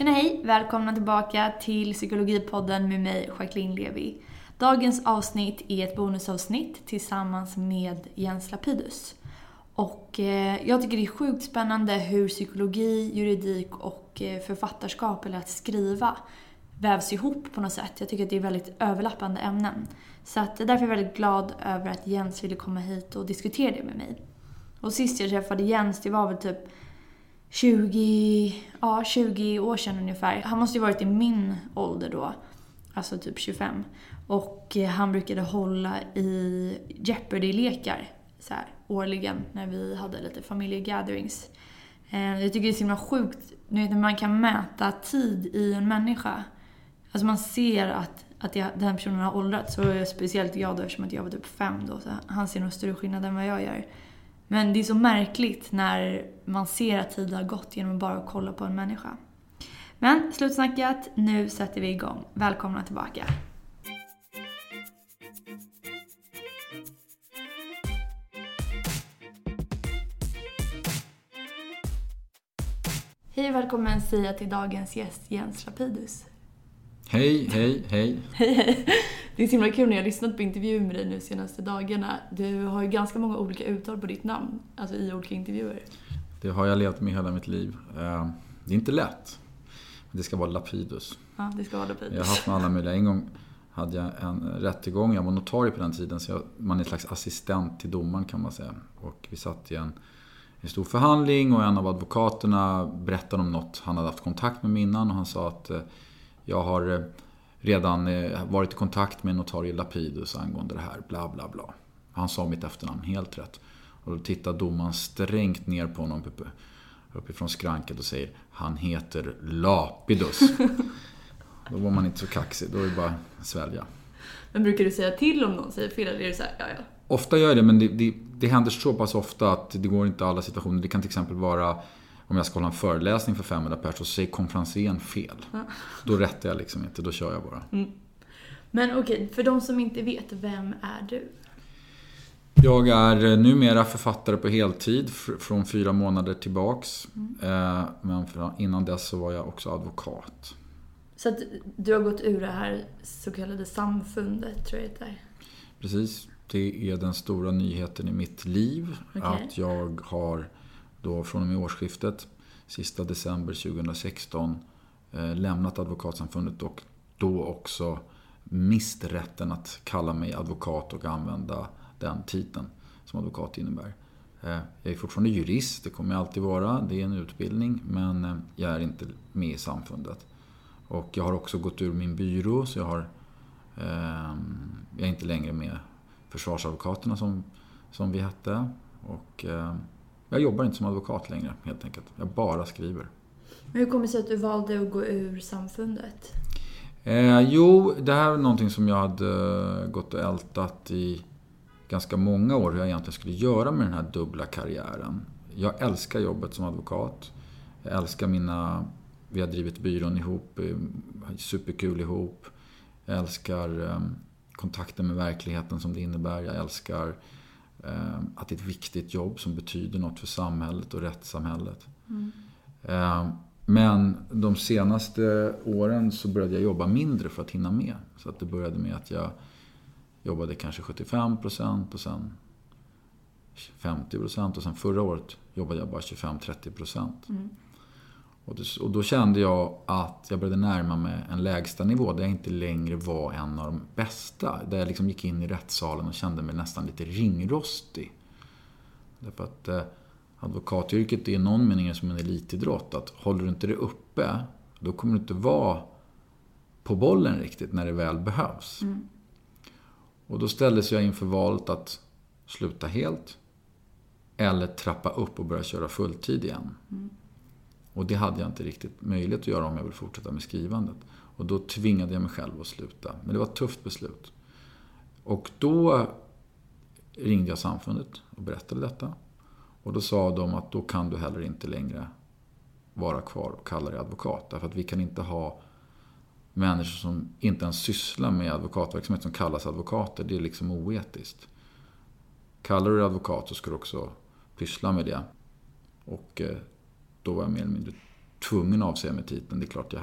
Tjena hej! Välkomna tillbaka till Psykologipodden med mig, Jacqueline Levi. Dagens avsnitt är ett bonusavsnitt tillsammans med Jens Lapidus. Och eh, jag tycker det är sjukt spännande hur psykologi, juridik och eh, författarskap, eller att skriva, vävs ihop på något sätt. Jag tycker att det är väldigt överlappande ämnen. Så att därför är jag väldigt glad över att Jens ville komma hit och diskutera det med mig. Och sist jag träffade Jens, det var väl typ 20, ja, 20 år sedan ungefär. Han måste ju varit i min ålder då. Alltså typ 25. Och eh, han brukade hålla i Jeopardy-lekar så här, årligen när vi hade lite familjegatherings. Eh, jag tycker det är så himla sjukt när man kan mäta tid i en människa. Alltså man ser att, att jag, den personen har åldrats. och är jag speciellt glad eftersom att jag var typ fem då. Så han ser nog större skillnad än vad jag gör. Men det är så märkligt när man ser att tiden har gått genom att bara kolla på en människa. Men slutsnackat, nu sätter vi igång. Välkomna tillbaka. Hej och välkommen Sia till dagens gäst Jens Lapidus. Hej, hej, hej. Hej, hej. Det är så himla kul när jag har lyssnat på intervjuer med dig nu senaste dagarna. Du har ju ganska många olika uttal på ditt namn, alltså i olika intervjuer. Det har jag levt med hela mitt liv. Eh, det är inte lätt. Det ska vara Lapidus. Ja, det ska vara Lapidus. Jag har haft med alla möjliga. En gång hade jag en rättegång. Jag var notarie på den tiden, så jag, man är en slags assistent till domaren kan man säga. Och vi satt i en, en stor förhandling och en av advokaterna berättade om något han hade haft kontakt med innan och han sa att eh, jag har eh, redan varit i kontakt med notarie Lapidus angående det här, bla bla bla. Han sa mitt efternamn helt rätt. Och då tittar domaren strängt ner på honom uppifrån skranket och säger Han heter Lapidus. då var man inte så kaxig, då är det bara att svälja. Men brukar du säga till om någon säger fel eller är det så här, ja ja? Ofta gör jag det, men det, det, det händer så pass ofta att det går inte i alla situationer. Det kan till exempel vara om jag ska hålla en föreläsning för 500 personer så säger konferensen fel. Ja. Då rättar jag liksom inte, då kör jag bara. Mm. Men okej, för de som inte vet, vem är du? Jag är numera författare på heltid från fyra månader tillbaks. Mm. Men innan dess så var jag också advokat. Så att du har gått ur det här så kallade samfundet, tror jag det är? Precis. Det är den stora nyheten i mitt liv. Okay. Att jag har då från och med årsskiftet, sista december 2016, eh, lämnat Advokatsamfundet och då också mist rätten att kalla mig advokat och använda den titeln som advokat innebär. Eh, jag är fortfarande jurist, det kommer jag alltid vara. Det är en utbildning, men eh, jag är inte med i samfundet. Och jag har också gått ur min byrå, så jag, har, eh, jag är inte längre med Försvarsadvokaterna som, som vi hette. Och eh, jag jobbar inte som advokat längre, helt enkelt. Jag bara skriver. Men hur kommer det sig att du valde att gå ur samfundet? Eh, jo, det här är någonting som jag hade gått och ältat i ganska många år hur jag egentligen skulle göra med den här dubbla karriären. Jag älskar jobbet som advokat. Jag älskar mina... Vi har drivit byrån ihop, eh, superkul ihop. Jag älskar ehm, kontakten med verkligheten som det innebär. Jag älskar att det är ett viktigt jobb som betyder något för samhället och rättssamhället. Mm. Ehm, men de senaste åren så började jag jobba mindre för att hinna med. Så att det började med att jag jobbade kanske 75 procent och sen 50 procent och sen förra året jobbade jag bara 25-30 procent. Mm. Och, då kände jag att jag började närma mig en lägsta nivå där jag inte längre var en av de bästa. Där jag liksom gick in i rättssalen och kände mig nästan lite ringrostig. Därför att eh, advokatyrket är i någon mening som en elitidrott. Att håller du inte det uppe, då kommer du inte vara på bollen riktigt när det väl behövs. Mm. Och då ställdes jag inför valet att sluta helt eller trappa upp och börja köra fulltid igen. Mm. Och det hade jag inte riktigt möjlighet att göra om jag vill fortsätta med skrivandet. Och då tvingade jag mig själv att sluta. Men det var ett tufft beslut. Och då ringde jag samfundet och berättade detta. Och då sa de att då kan du heller inte längre vara kvar och kalla dig advokat. Därför att vi kan inte ha människor som inte ens sysslar med advokatverksamhet som kallas advokater. Det är liksom oetiskt. Kallar du dig advokat så ska du också pyssla med det. Och eh, då var jag mer eller mindre tvungen att avsäga mig titeln. Det är klart jag...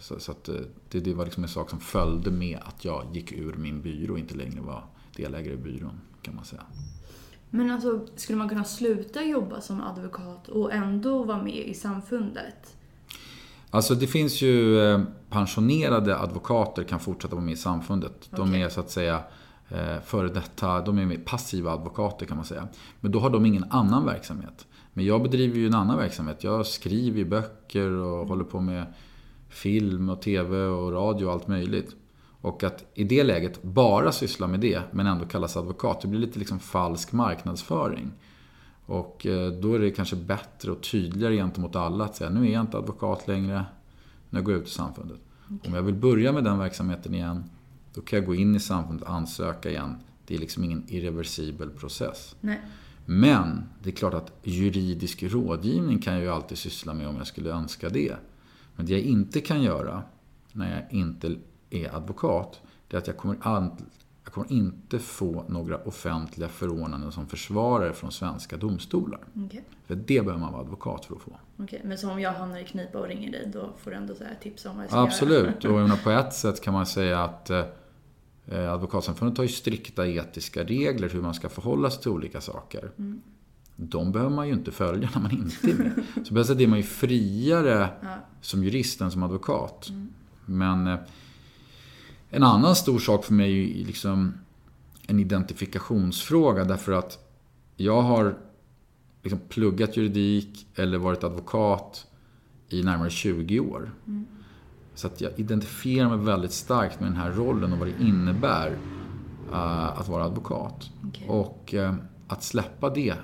Så, så att det, det var liksom en sak som följde med att jag gick ur min byrå och inte längre var delägare i byrån, kan man säga. Men alltså, skulle man kunna sluta jobba som advokat och ändå vara med i samfundet? Alltså det finns ju eh, pensionerade advokater kan fortsätta vara med i samfundet. De okay. är så att säga eh, före detta, de är passiva advokater kan man säga. Men då har de ingen annan verksamhet. Men jag bedriver ju en annan verksamhet. Jag skriver böcker och mm. håller på med film och TV och radio och allt möjligt. Och att i det läget bara syssla med det, men ändå kallas advokat, det blir lite liksom falsk marknadsföring. Och eh, då är det kanske bättre och tydligare gentemot alla att säga, nu är jag inte advokat längre, nu går jag ut i samfundet. Okay. Om jag vill börja med den verksamheten igen, då kan jag gå in i samfundet och ansöka igen. Det är liksom ingen irreversibel process. Nej. Men det är klart att juridisk rådgivning kan jag ju alltid syssla med om jag skulle önska det. Men det jag inte kan göra när jag inte är advokat, det är att jag kommer, jag kommer inte få några offentliga förordnanden som försvarare från svenska domstolar. Okay. För det behöver man vara advokat för att få. Okay. Men så om jag hamnar i knipa och ringer dig, då får du ändå så tips om vad jag ska Absolut. göra? Absolut. Och på ett sätt kan man säga att eh, Advokatsamfundet har ju strikta etiska regler hur man ska förhålla sig till olika saker. Mm. De behöver man ju inte följa när man inte är med. Så på ett sätt är man ju friare ja. som jurist än som advokat. Mm. Men eh, en annan stor sak för mig är ju liksom en identifikationsfråga därför att jag har liksom pluggat juridik eller varit advokat i närmare 20 år. Mm. Så att jag identifierar mig väldigt starkt med den här rollen och vad det innebär uh, att vara advokat. Okay. Och uh, att släppa det,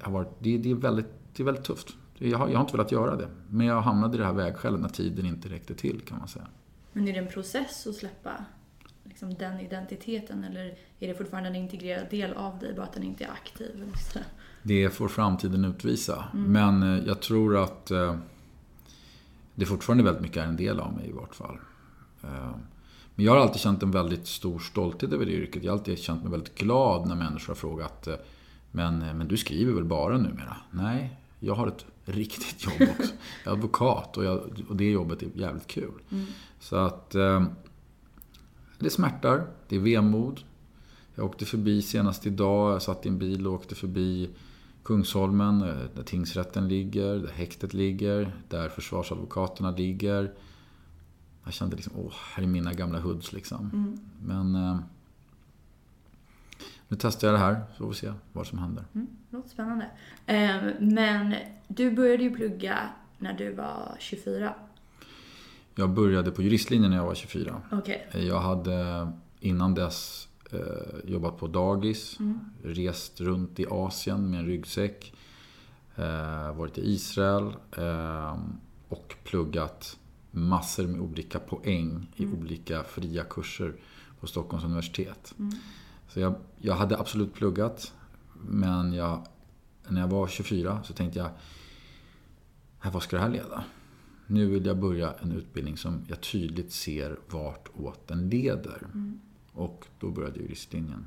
har varit, det, det, är väldigt, det är väldigt tufft. Jag har, jag har inte velat göra det. Men jag hamnade i det här vägskälet när tiden inte räckte till kan man säga. Men är det en process att släppa liksom, den identiteten eller är det fortfarande en integrerad del av dig, bara att den inte är aktiv? Det får framtiden utvisa. Mm. Men eh, jag tror att eh, det fortfarande väldigt mycket är en del av mig i vart fall. Eh, men jag har alltid känt en väldigt stor stolthet över det yrket. Jag har alltid känt mig väldigt glad när människor har frågat men, men du skriver väl bara numera? Nej, jag har ett riktigt jobb också. Jag är advokat och, jag, och det jobbet är jävligt kul. Mm. Så att eh, det smärtar, det är vemod. Jag åkte förbi senast idag, jag satt i en bil och åkte förbi Kungsholmen, eh, där tingsrätten ligger, där häktet ligger, där försvarsadvokaterna ligger. Jag kände liksom, åh, här är mina gamla hoods liksom. Mm. Men eh, nu testar jag det här, så får vi se vad som händer. Mm, låter spännande. Eh, men du började ju plugga när du var 24. Jag började på juristlinjen när jag var 24. Okay. Jag hade innan dess eh, jobbat på dagis, mm. rest runt i Asien med en ryggsäck, eh, varit i Israel eh, och pluggat massor med olika poäng i mm. olika fria kurser på Stockholms universitet. Mm. Så jag, jag hade absolut pluggat, men jag, när jag var 24 så tänkte jag, vad ska det här leda? Nu vill jag börja en utbildning som jag tydligt ser vart åt den leder. Mm. Och då började juristlinjen.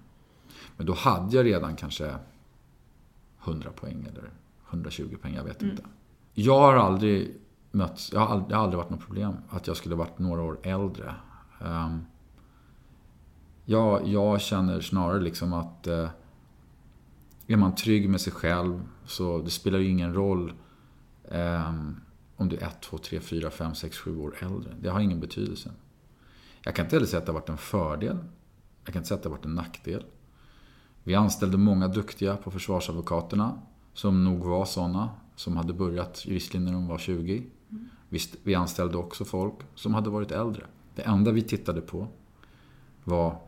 Men då hade jag redan kanske 100 poäng eller 120 poäng, jag vet mm. inte. Jag har aldrig mötts, jag har aldrig, jag har aldrig varit något problem att jag skulle varit några år äldre. Um, jag, jag känner snarare liksom att uh, är man trygg med sig själv så det spelar ju ingen roll um, om du är 1, 2, 3, 4, 5, 6, 7 år äldre. Det har ingen betydelse. Jag kan inte heller säga att det har varit en fördel. Jag kan inte säga att det har varit en nackdel. Vi anställde många duktiga på försvarsadvokaterna, som nog var sådana som hade börjat juristlinjen när de var 20. Mm. Vi anställde också folk som hade varit äldre. Det enda vi tittade på var,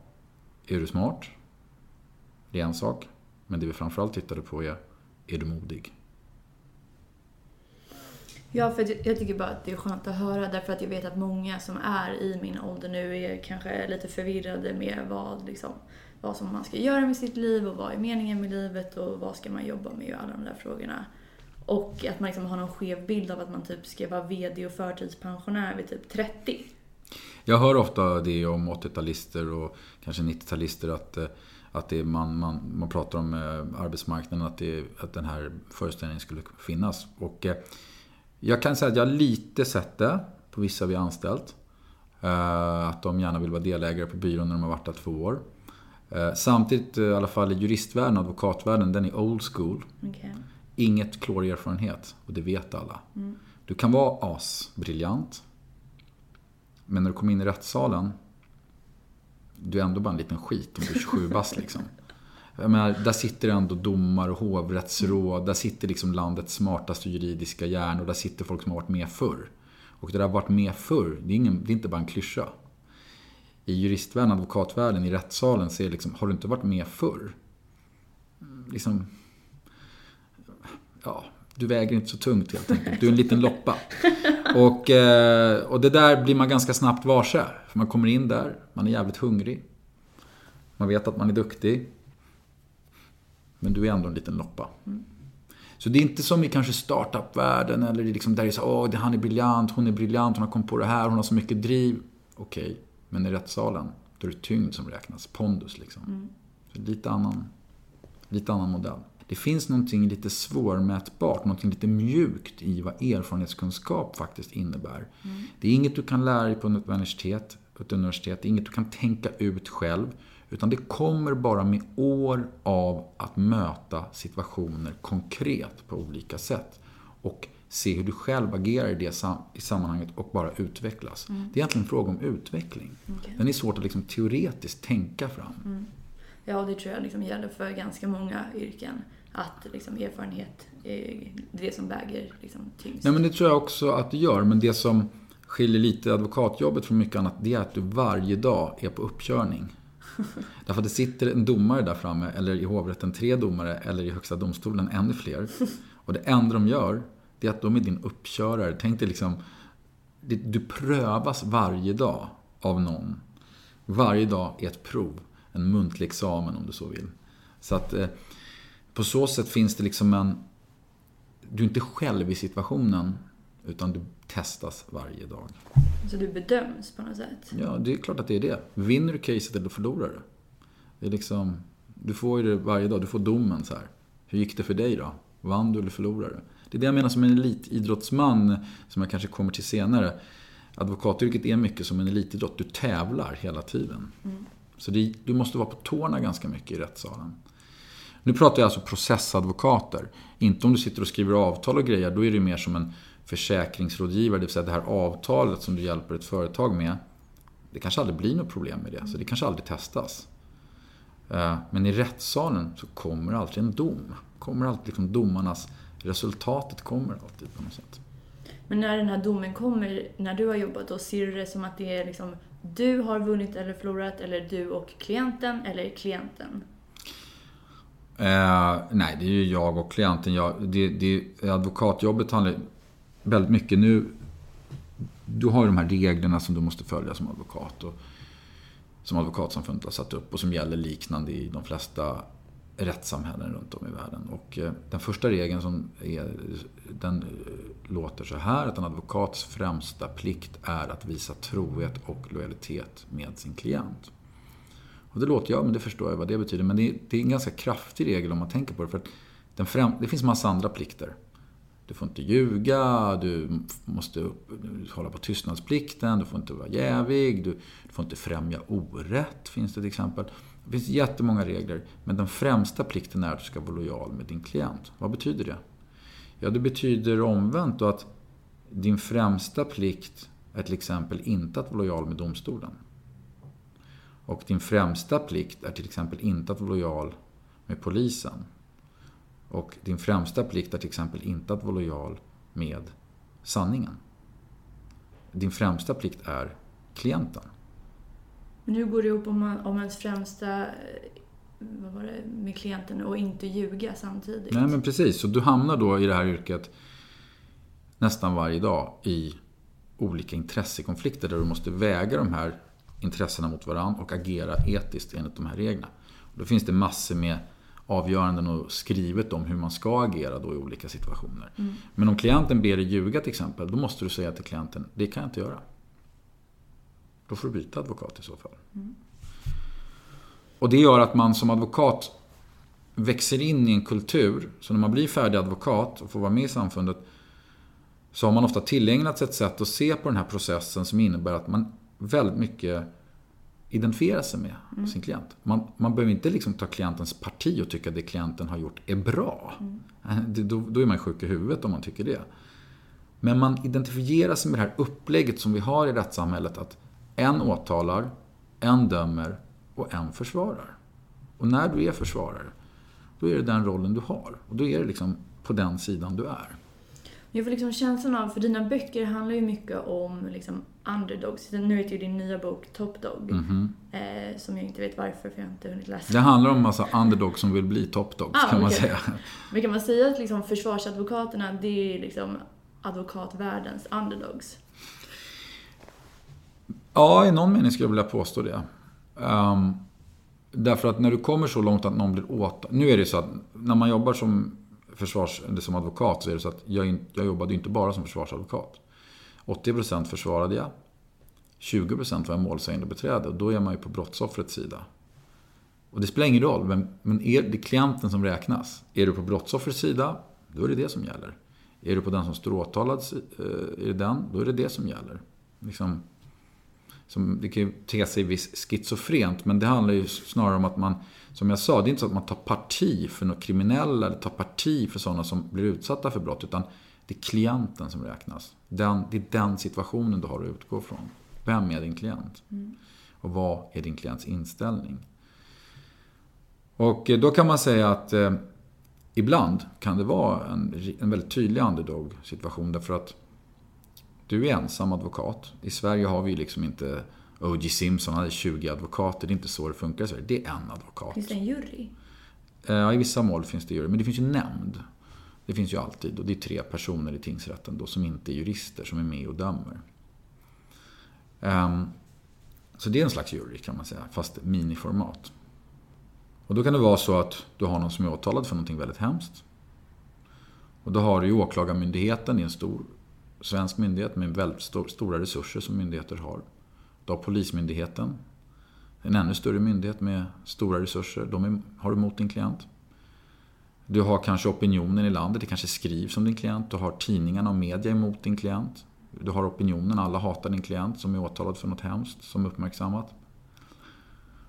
är du smart? Det är en sak. Men det vi framförallt tittade på är, är du modig? Ja, för jag tycker bara att det är skönt att höra därför att jag vet att många som är i min ålder nu är kanske lite förvirrade med vad, liksom, vad som man ska göra med sitt liv och vad är meningen med livet och vad ska man jobba med och alla de där frågorna. Och att man liksom har någon skev bild av att man typ ska vara VD och förtidspensionär vid typ 30. Jag hör ofta det om 80-talister och kanske 90-talister att, eh, att det man, man, man pratar om eh, arbetsmarknaden, att, det, att den här föreställningen skulle finnas. Och eh, jag kan säga att jag har lite sett det på vissa vi har anställt. Eh, att de gärna vill vara delägare på byrån när de har varit där två år. Eh, samtidigt, eh, i alla fall i juristvärlden och advokatvärlden, den är old school. Okay. Inget klorerfarenhet och det vet alla. Mm. Du kan vara asbriljant. Men när du kommer in i rättssalen, du är ändå bara en liten skit om du är 27 bast liksom. Jag menar, där sitter ändå domar och hovrättsråd. Där sitter liksom landets smartaste juridiska hjärnor. Där sitter folk som har varit med förr. Och det där varit med förr, det är, ingen, det är inte bara en klyscha. I juristvärlden, advokatvärlden, i rättssalen så är det liksom, har du inte varit med förr? Liksom, ja, du väger inte så tungt helt enkelt. Du är en liten loppa. Och, eh, och det där blir man ganska snabbt varse. För man kommer in där, man är jävligt hungrig. Man vet att man är duktig. Men du är ändå en liten loppa. Mm. Så det är inte som i kanske startup-världen eller liksom där det är så åh, han är briljant, hon är briljant, hon har kommit på det här, hon har så mycket driv. Okej, okay. men i rättssalen, då är det tyngd som räknas, pondus liksom. Mm. Så lite annan, lite annan modell. Det finns någonting lite svårmätbart, någonting lite mjukt i vad erfarenhetskunskap faktiskt innebär. Mm. Det är inget du kan lära dig på ett universitet, ett universitet, det är inget du kan tänka ut själv. Utan det kommer bara med år av att möta situationer konkret på olika sätt. Och se hur du själv agerar i det i sammanhanget och bara utvecklas. Mm. Det är egentligen en fråga om utveckling. Okay. Den är svårt att liksom teoretiskt tänka fram. Mm. Ja, det tror jag liksom gäller för ganska många yrken. Att liksom erfarenhet är det som väger liksom tyngst. Nej, men det tror jag också att det gör. Men det som skiljer lite advokatjobbet från mycket annat, det är att du varje dag är på uppkörning. Därför att det sitter en domare där framme, eller i hovrätten tre domare, eller i Högsta domstolen ännu fler. Och det enda de gör, det är att de är din uppkörare. Tänk dig liksom, du prövas varje dag av någon. Varje dag är ett prov. En muntlig examen om du så vill. Så att eh, på så sätt finns det liksom en... Du är inte själv i situationen, utan du testas varje dag. Så du bedöms på något sätt? Ja, det är klart att det är det. Vinner du caset eller förlorar du? Det är liksom, du får ju det varje dag, du får domen så här. Hur gick det för dig då? Vann du eller förlorade du? Det är det jag menar som en elitidrottsman, som jag kanske kommer till senare. Advokatyrket är mycket som en elitidrott. Du tävlar hela tiden. Mm. Så det, du måste vara på tårna ganska mycket i rättssalen. Nu pratar jag alltså processadvokater. Inte om du sitter och skriver avtal och grejer, då är det mer som en försäkringsrådgivare, det vill säga det här avtalet som du hjälper ett företag med. Det kanske aldrig blir något problem med det, så det kanske aldrig testas. Eh, men i rättssalen så kommer alltid en dom. Kommer alltid liksom domarnas, resultatet kommer alltid på något sätt. Men när den här domen kommer, när du har jobbat, då ser du det som att det är liksom du har vunnit eller förlorat, eller du och klienten, eller klienten? Eh, nej, det är ju jag och klienten. Jag, det, det, advokatjobbet handlar väldigt mycket nu. Du har ju de här reglerna som du måste följa som advokat. Och, som Advokatsamfundet har satt upp och som gäller liknande i de flesta rättssamhällen runt om i världen. Och eh, den första regeln som är, den låter så här att en advokats främsta plikt är att visa trohet och lojalitet med sin klient. Och det låter, ja men det förstår jag vad det betyder, men det är, det är en ganska kraftig regel om man tänker på det. För att den främ, det finns massa andra plikter. Du får inte ljuga, du måste upp, hålla på tystnadsplikten, du får inte vara jävig, du, du får inte främja orätt, finns det till exempel. Det finns jättemånga regler, men den främsta plikten är att du ska vara lojal med din klient. Vad betyder det? Ja, det betyder omvänt då att din främsta plikt är till exempel inte att vara lojal med domstolen. Och din främsta plikt är till exempel inte att vara lojal med polisen. Och din främsta plikt är till exempel inte att vara lojal med sanningen. Din främsta plikt är klienten. Men hur går det ihop om, man, om ens främsta eh, vad var det, med klienten och inte ljuga samtidigt? Nej men precis, så du hamnar då i det här yrket nästan varje dag i olika intressekonflikter där du måste väga de här intressena mot varandra och agera etiskt enligt de här reglerna. Och då finns det massor med avgöranden och skrivet om hur man ska agera då i olika situationer. Mm. Men om klienten ber dig ljuga till exempel, då måste du säga till klienten, det kan jag inte göra. Då får du byta advokat i så fall. Mm. Och det gör att man som advokat växer in i en kultur, så när man blir färdig advokat och får vara med i samfundet, så har man ofta tillägnat sig ett sätt att se på den här processen som innebär att man väldigt mycket identifierar sig med mm. sin klient. Man, man behöver inte liksom ta klientens parti och tycka att det klienten har gjort är bra. Mm. Då, då är man sjuk i huvudet om man tycker det. Men man identifierar sig med det här upplägget som vi har i rättssamhället att en åtalar, en dömer och en försvarar. Och när du är försvarare, då är det den rollen du har. Och då är det liksom på den sidan du är. Jag får liksom känslan av, för dina böcker handlar ju mycket om liksom underdogs. Nu heter ju din nya bok Top Dog. Mm -hmm. eh, som jag inte vet varför, för jag har inte hunnit läsa. Det handlar om massa underdogs som vill bli top dogs, ah, kan man säga. Men kan man säga att liksom försvarsadvokaterna, det är liksom advokatvärldens underdogs? Ja, i någon mening skulle jag vilja påstå det. Um, därför att när du kommer så långt att någon blir åtalad. Nu är det så att när man jobbar som, försvars, eller som advokat så är det så att jag, jag jobbade inte bara som försvarsadvokat. 80% försvarade jag. 20% var jag målsägande beträde och då är man ju på brottsoffrets sida. Och det spelar ingen roll, men, men är det klienten som räknas? Är du på brottsoffrets sida, då är det det som gäller. Är du på den som står åtalad, eh, är det den, då är det det som gäller. Liksom, som, det kan ju te sig viss schizofrent, men det handlar ju snarare om att man, som jag sa, det är inte så att man tar parti för några kriminella eller tar parti för sådana som blir utsatta för brott, utan det är klienten som räknas. Den, det är den situationen du har att utgå från. Vem är din klient? Mm. Och vad är din klients inställning? Och eh, då kan man säga att eh, ibland kan det vara en, en väldigt tydlig underdog-situation därför att du är ensam advokat. I Sverige har vi liksom inte O.J. Simpson hade 20 advokater. Det är inte så det funkar i Sverige. Det är en advokat. Finns det en jury? Eh, ja, i vissa mål finns det jury. Men det finns ju nämnd. Det finns ju alltid. Och det är tre personer i tingsrätten då som inte är jurister som är med och dömer. Um, så det är en slags jury kan man säga, fast miniformat. Och då kan det vara så att du har någon som är åtalad för någonting väldigt hemskt. Och då har du ju Åklagarmyndigheten, det är en stor svensk myndighet med väldigt stora resurser som myndigheter har. Du har Polismyndigheten, en ännu större myndighet med stora resurser. De har du mot din klient. Du har kanske opinionen i landet, det kanske skrivs om din klient. Du har tidningarna och media emot din klient. Du har opinionen, alla hatar din klient som är åtalad för något hemskt som uppmärksammat.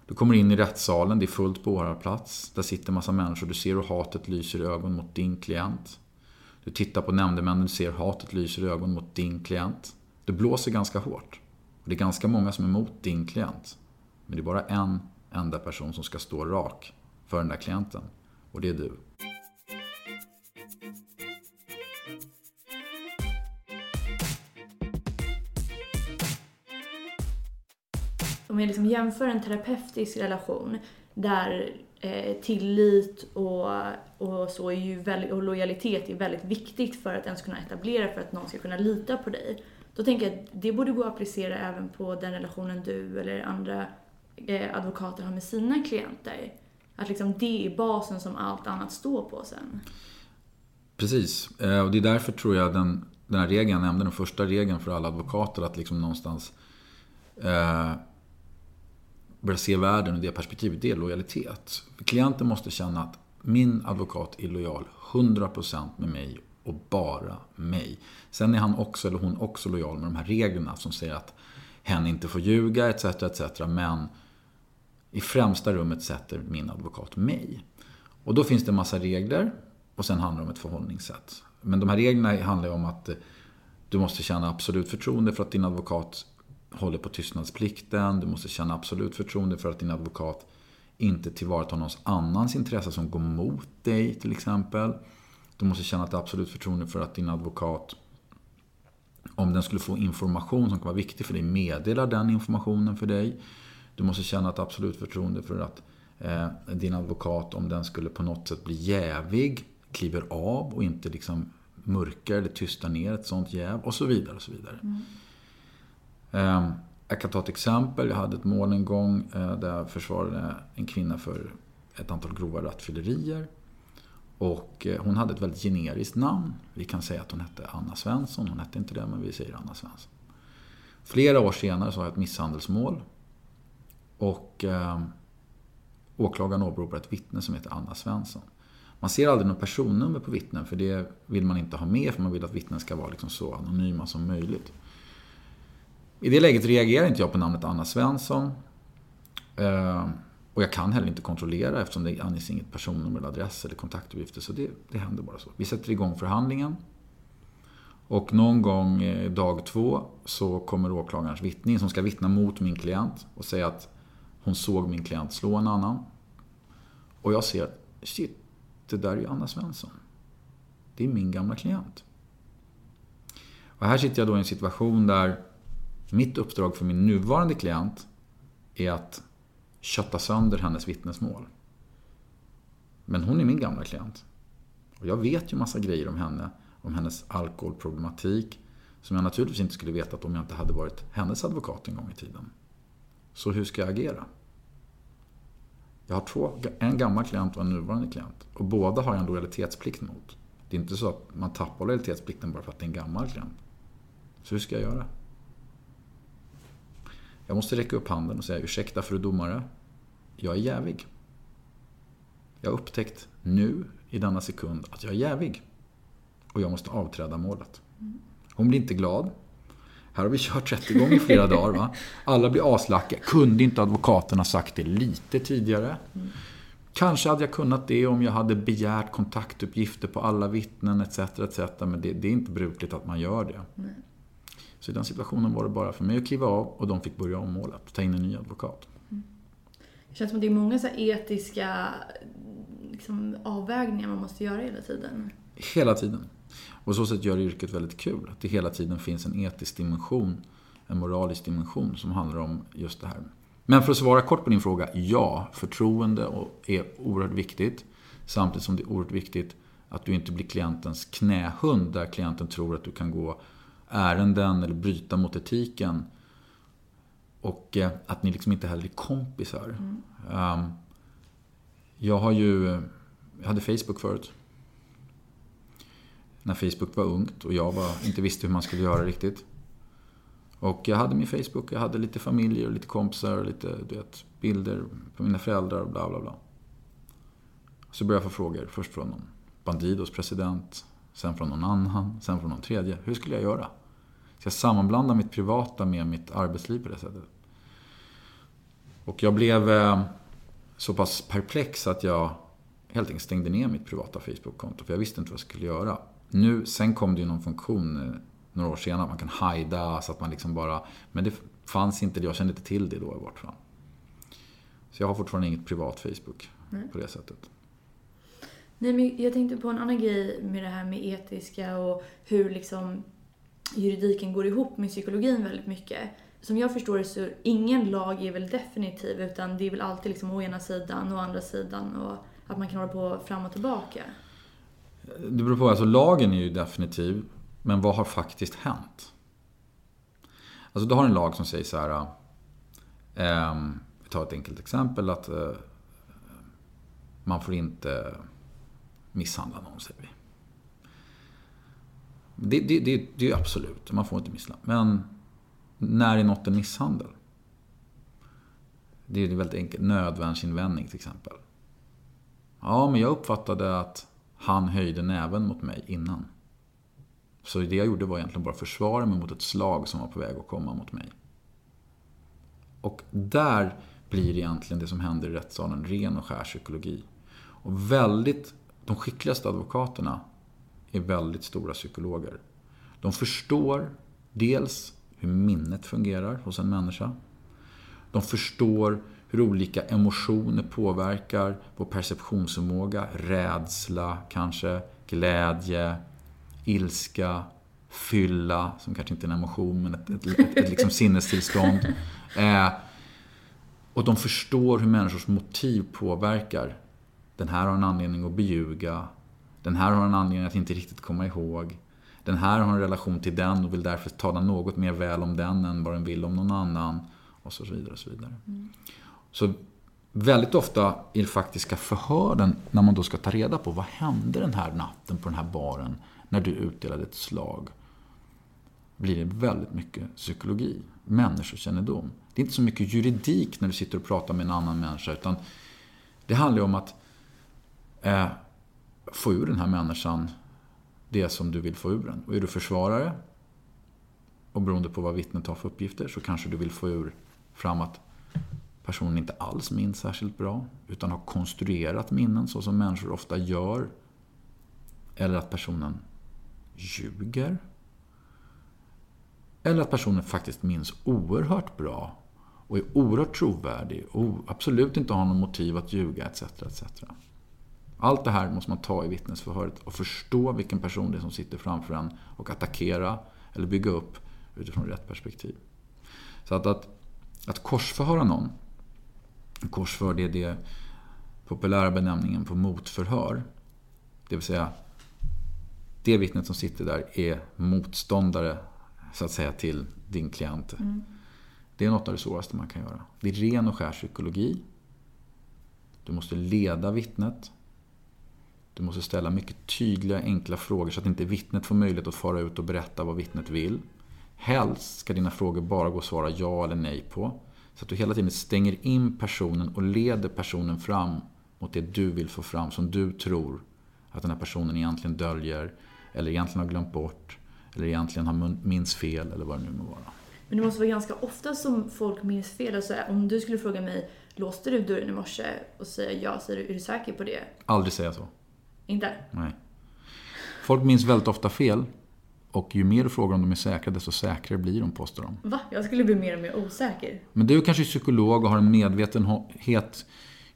Du kommer in i rättssalen, det är fullt på åhörarplats. Där sitter massa människor, du ser hur hatet lyser i ögonen mot din klient. Du tittar på nämndemännen, du ser hatet lyser i ögonen mot din klient. Det blåser ganska hårt. Och det är ganska många som är emot din klient. Men det är bara en enda person som ska stå rak för den där klienten. Och det är du. Om jag liksom jämför en terapeutisk relation där eh, tillit och, och, så är ju väldigt, och lojalitet är väldigt viktigt för att ens kunna etablera, för att någon ska kunna lita på dig. Då tänker jag att det borde gå att applicera även på den relationen du eller andra eh, advokater har med sina klienter. Att liksom det är basen som allt annat står på sen. Precis, eh, och det är därför tror jag den, den här regeln jag nämnde, den första regeln för alla advokater, att liksom någonstans eh, börja se världen ur det perspektivet, det är lojalitet. Klienten måste känna att min advokat är lojal 100% med mig och bara mig. Sen är han också, eller hon också lojal med de här reglerna som säger att hen inte får ljuga etc. etc. Men i främsta rummet sätter min advokat mig. Och då finns det en massa regler och sen handlar det om ett förhållningssätt. Men de här reglerna handlar om att eh, du måste känna absolut förtroende för att din advokat håller på tystnadsplikten. Du måste känna absolut förtroende för att din advokat inte tillvaratar någons annans intresse som går mot dig till exempel. Du måste känna ett absolut förtroende för att din advokat, om den skulle få information som kan vara viktig för dig, meddelar den informationen för dig. Du måste känna ett absolut förtroende för att eh, din advokat, om den skulle på något sätt bli jävig, kliver av och inte liksom mörkar eller tystar ner ett sånt jäv och så vidare. Och så vidare. Mm. Ehm, jag kan ta ett exempel. Jag hade ett mål en gång eh, där jag försvarade en kvinna för ett antal grova rattfyllerier. Och eh, hon hade ett väldigt generiskt namn. Vi kan säga att hon hette Anna Svensson. Hon hette inte det, men vi säger Anna Svensson. Flera år senare så har jag ett misshandelsmål. Och eh, åklagaren åberopar ett vittne som heter Anna Svensson. Man ser aldrig något personnummer på vittnen för det vill man inte ha med för man vill att vittnen ska vara liksom så anonyma som möjligt. I det läget reagerar inte jag på namnet Anna Svensson. Eh, och jag kan heller inte kontrollera eftersom det anges inget personnummer, eller adress eller kontaktuppgifter. Så det, det händer bara så. Vi sätter igång förhandlingen. Och någon gång eh, dag två så kommer åklagarens vittning som ska vittna mot min klient och säga att hon såg min klient slå en annan. Och jag ser att shit, det där är ju Anna Svensson. Det är min gamla klient. Och här sitter jag då i en situation där mitt uppdrag för min nuvarande klient är att kötta sönder hennes vittnesmål. Men hon är min gamla klient. Och jag vet ju massa grejer om henne, om hennes alkoholproblematik, som jag naturligtvis inte skulle vetat om jag inte hade varit hennes advokat en gång i tiden. Så hur ska jag agera? Jag har två, en gammal klient och en nuvarande klient. Och båda har jag en lojalitetsplikt mot. Det är inte så att man tappar lojalitetsplikten bara för att det är en gammal klient. Så hur ska jag göra? Jag måste räcka upp handen och säga ursäkta fru domare. Jag är jävig. Jag har upptäckt nu, i denna sekund, att jag är jävig. Och jag måste avträda målet. Hon blir inte glad. Här har vi kört rättegång i flera dagar. Va? Alla blir aslacka. Kunde inte advokaterna sagt det lite tidigare? Kanske hade jag kunnat det om jag hade begärt kontaktuppgifter på alla vittnen etc. etc. Men det, det är inte brukligt att man gör det. Nej. Så i den situationen var det bara för mig att kliva av och de fick börja om målet. Ta in en ny advokat. Mm. Det känns som att det är många så etiska liksom, avvägningar man måste göra hela tiden. Hela tiden. Och så sätt gör yrket väldigt kul. Att det hela tiden finns en etisk dimension, en moralisk dimension som handlar om just det här. Men för att svara kort på din fråga, ja, förtroende är oerhört viktigt. Samtidigt som det är oerhört viktigt att du inte blir klientens knähund där klienten tror att du kan gå ärenden eller bryta mot etiken. Och eh, att ni liksom inte heller är kompisar. Mm. Um, jag har ju, jag hade Facebook förut när Facebook var ungt och jag var, inte visste hur man skulle göra riktigt. Och jag hade min Facebook, jag hade lite familjer och lite kompisar och lite du vet, bilder på mina föräldrar och bla bla bla. Så började jag få frågor, först från någon Bandidos president, sen från någon annan, sen från någon tredje. Hur skulle jag göra? Ska jag sammanblanda mitt privata med mitt arbetsliv på det sättet? Och jag blev eh, så pass perplex att jag helt enkelt stängde ner mitt privata Facebook-konto. För jag visste inte vad jag skulle göra. Nu, sen kom det ju någon funktion eh, några år senare, man kan hajda så att man liksom bara... Men det fanns inte, jag kände inte till det då i vart fall. Så jag har fortfarande inget privat Facebook Nej. på det sättet. Nej, men jag tänkte på en annan grej med det här med etiska och hur liksom juridiken går ihop med psykologin väldigt mycket. Som jag förstår det så ingen lag är väl definitiv utan det är väl alltid liksom å ena sidan och å andra sidan och att man kan hålla på fram och tillbaka. Det beror på, alltså lagen är ju definitiv. Men vad har faktiskt hänt? Alltså du har en lag som säger så här. Eh, vi tar ett enkelt exempel att eh, man får inte misshandla någon, säger vi. Det, det, det, det är absolut, man får inte misshandla. Men när är något en misshandel? Det är väldigt enkelt. Nödvärnsinvändning till exempel. Ja, men jag uppfattade att han höjde näven mot mig innan. Så det jag gjorde var egentligen bara att försvara mig mot ett slag som var på väg att komma mot mig. Och där blir egentligen det som händer i rättssalen ren och skär psykologi. Och väldigt, de skickligaste advokaterna är väldigt stora psykologer. De förstår dels hur minnet fungerar hos en människa. De förstår hur olika emotioner påverkar vår perceptionsförmåga. Rädsla kanske, glädje, ilska, fylla, som kanske inte är en emotion men ett, ett, ett, ett liksom sinnestillstånd. Eh, och de förstår hur människors motiv påverkar. Den här har en anledning att beljuga. Den här har en anledning att inte riktigt komma ihåg. Den här har en relation till den och vill därför tala något mer väl om den än vad den vill om någon annan. Och så vidare. Och så vidare. Mm. Så väldigt ofta i faktiska förhören, när man då ska ta reda på vad hände den här natten på den här baren när du utdelade ett slag, blir det väldigt mycket psykologi, människokännedom. Det är inte så mycket juridik när du sitter och pratar med en annan människa, utan det handlar om att eh, få ur den här människan det som du vill få ur den. Och är du försvarare, och beroende på vad vittnet har för uppgifter, så kanske du vill få ur fram att personen inte alls minns särskilt bra, utan har konstruerat minnen så som människor ofta gör. Eller att personen ljuger. Eller att personen faktiskt minns oerhört bra och är oerhört trovärdig och absolut inte har något motiv att ljuga etc. etc. Allt det här måste man ta i vittnesförhöret och förstå vilken person det är som sitter framför en och attackera eller bygga upp utifrån rätt perspektiv. Så att, att, att korsförhöra någon, korsför det är det populära benämningen på motförhör. Det vill säga, det vittnet som sitter där är motståndare så att säga till din klient. Mm. Det är något av det svåraste man kan göra. Det är ren och skär psykologi. Du måste leda vittnet. Du måste ställa mycket tydliga, enkla frågor så att inte vittnet får möjlighet att fara ut och berätta vad vittnet vill. Helst ska dina frågor bara gå att svara ja eller nej på. Så att du hela tiden stänger in personen och leder personen fram mot det du vill få fram, som du tror att den här personen egentligen döljer, eller egentligen har glömt bort, eller egentligen har minns fel, eller vad det nu må vara. Men det måste vara ganska ofta som folk minns fel. Alltså, om du skulle fråga mig, låste du dörren i morse? Och säga ja, säger du, är du säker på det? Aldrig säga så. Inte? Nej. Folk minns väldigt ofta fel. Och ju mer du frågar om de är säkra, desto säkrare blir de, påstår de. Va? Jag skulle bli mer och mer osäker. Men du är kanske psykolog och har en medvetenhet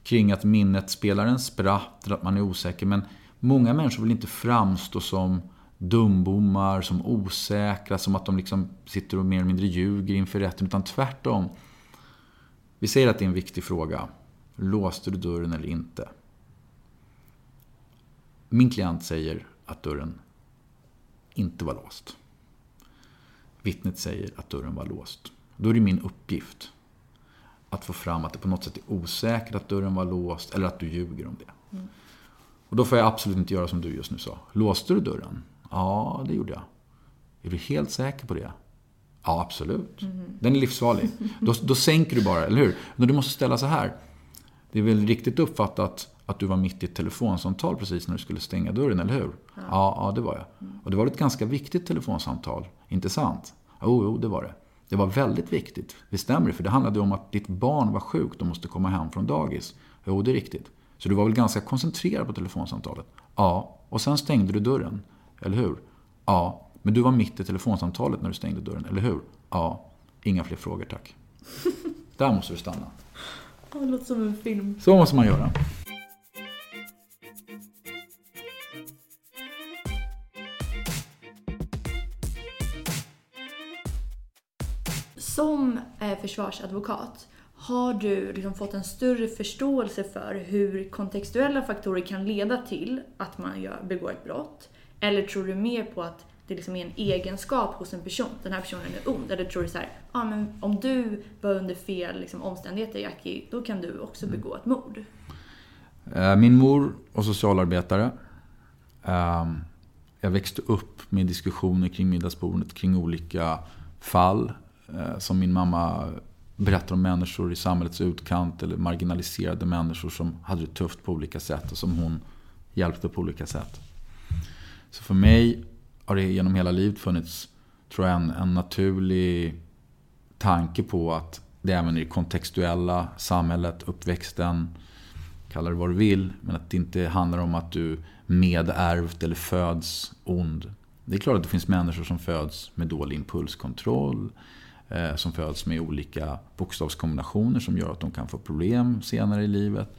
kring att minnet spelar en spratt, eller att man är osäker. Men många människor vill inte framstå som dumbommar, som osäkra, som att de liksom sitter och mer eller mindre ljuger inför rätten. Utan tvärtom. Vi säger att det är en viktig fråga. Låste du dörren eller inte? Min klient säger att dörren inte var låst. Vittnet säger att dörren var låst. Då är det min uppgift att få fram att det på något sätt är osäkert att dörren var låst eller att du ljuger om det. Mm. Och då får jag absolut inte göra som du just nu sa. Låste du dörren? Ja, det gjorde jag. Är du helt säker på det? Ja, absolut. Mm. Den är livsfarlig. Då, då sänker du bara, eller hur? Men du måste ställa så här. Det är väl riktigt uppfattat att du var mitt i ett telefonsamtal precis när du skulle stänga dörren, eller hur? Ja, ja, ja det var jag. Mm. Och det var ett ganska viktigt telefonsamtal, inte sant? Jo, jo, det var det. Det var väldigt viktigt. Det stämmer, för det handlade om att ditt barn var sjukt och måste komma hem från dagis. Jo, det är riktigt. Så du var väl ganska koncentrerad på telefonsamtalet? Ja, och sen stängde du dörren. Eller hur? Ja. Men du var mitt i telefonsamtalet när du stängde dörren, eller hur? Ja. Inga fler frågor, tack. Där måste du stanna. Det låter som en film. Så måste man göra. Som eh, försvarsadvokat, har du liksom fått en större förståelse för hur kontextuella faktorer kan leda till att man gör, begår ett brott? Eller tror du mer på att det liksom är en egenskap hos en person, den här personen är ond? Eller tror du så här, ah, men om du var under fel liksom, omständigheter Jackie, då kan du också mm. begå ett mord? Eh, min mor var socialarbetare. Ehm, jag växte upp med diskussioner kring middagsbordet kring olika fall Eh, som min mamma berättar om människor i samhällets utkant eller marginaliserade människor som hade det tufft på olika sätt och som hon hjälpte på olika sätt. Så för mig har det genom hela livet funnits, tror jag, en, en naturlig tanke på att det även i det kontextuella samhället, uppväxten, kalla det vad du vill, men att det inte handlar om att du medärvt eller föds ond. Det är klart att det finns människor som föds med dålig impulskontroll, som föds med olika bokstavskombinationer som gör att de kan få problem senare i livet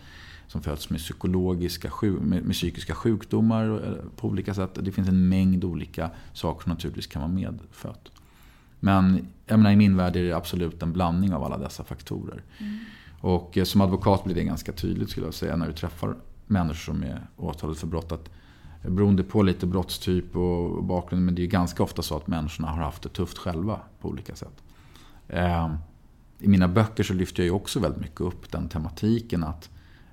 som föds med, psykologiska, med, med psykiska sjukdomar eh, på olika sätt. Det finns en mängd olika saker som naturligtvis kan vara medfött. Men jag menar, i min värld är det absolut en blandning av alla dessa faktorer. Mm. Och eh, som advokat blir det ganska tydligt skulle jag säga när du träffar människor som är åtalade för brott. Att eh, beroende på lite brottstyp och bakgrund, men det är ganska ofta så att människorna har haft det tufft själva på olika sätt. Ehm, I mina böcker så lyfter jag ju också väldigt mycket upp den tematiken att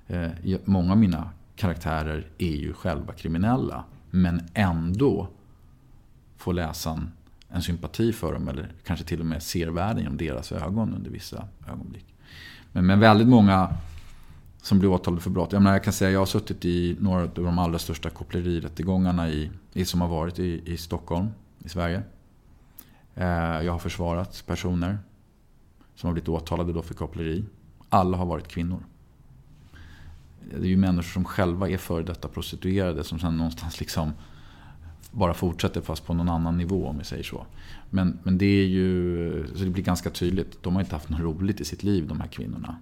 Eh, många av mina karaktärer är ju själva kriminella. Men ändå får läsaren en sympati för dem eller kanske till och med ser världen genom deras ögon under vissa ögonblick. Men, men väldigt många som blir åtalade för brott. Jag, menar, jag kan säga jag har suttit i några av de allra största kopplerirättegångarna i, i, som har varit i, i Stockholm, i Sverige. Eh, jag har försvarat personer som har blivit åtalade då för koppleri. Alla har varit kvinnor. Det är ju människor som själva är före detta prostituerade som sen någonstans liksom bara fortsätter fast på någon annan nivå om vi säger så. Men, men det är ju, så det blir ganska tydligt, de har inte haft något roligt i sitt liv de här kvinnorna.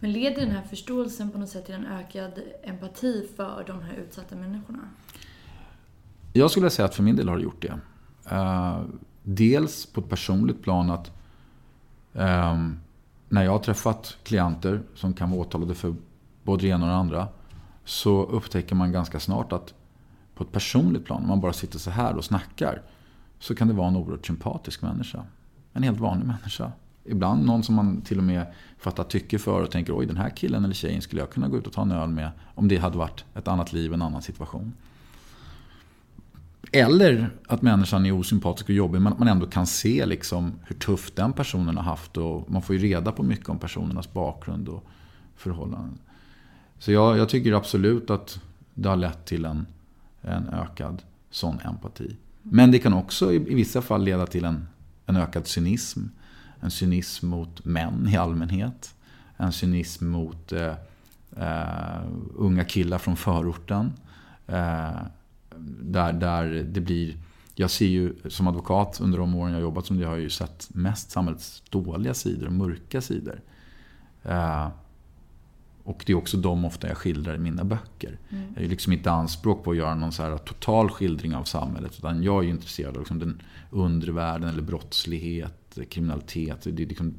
Men leder den här förståelsen på något sätt till en ökad empati för de här utsatta människorna? Jag skulle säga att för min del har det gjort det. Uh, dels på ett personligt plan att um, när jag har träffat klienter som kan vara åtalade för både det ena och det andra så upptäcker man ganska snart att på ett personligt plan, om man bara sitter så här och snackar, så kan det vara en oerhört sympatisk människa. En helt vanlig människa. Ibland någon som man till och med fattar tycke för och tänker oj den här killen eller tjejen skulle jag kunna gå ut och ta en öl med om det hade varit ett annat liv, en annan situation. Eller att människan är osympatisk och jobbig men att man ändå kan se liksom hur tufft den personen har haft och man får ju reda på mycket om personernas bakgrund och förhållanden. Så jag, jag tycker absolut att det har lett till en, en ökad sån empati. Men det kan också i, i vissa fall leda till en, en ökad cynism. En cynism mot män i allmänhet. En cynism mot eh, eh, unga killar från förorten. Eh, där, där det blir... Jag ser ju som advokat under de åren jag jobbat som det har jag ju sett mest samhällets dåliga sidor och mörka sidor. Eh, och det är också de ofta jag skildrar i mina böcker. Mm. Jag är liksom inte anspråk på att göra någon så här total skildring av samhället. Utan jag är intresserad av liksom den undre världen eller brottslighet, kriminalitet. Det är liksom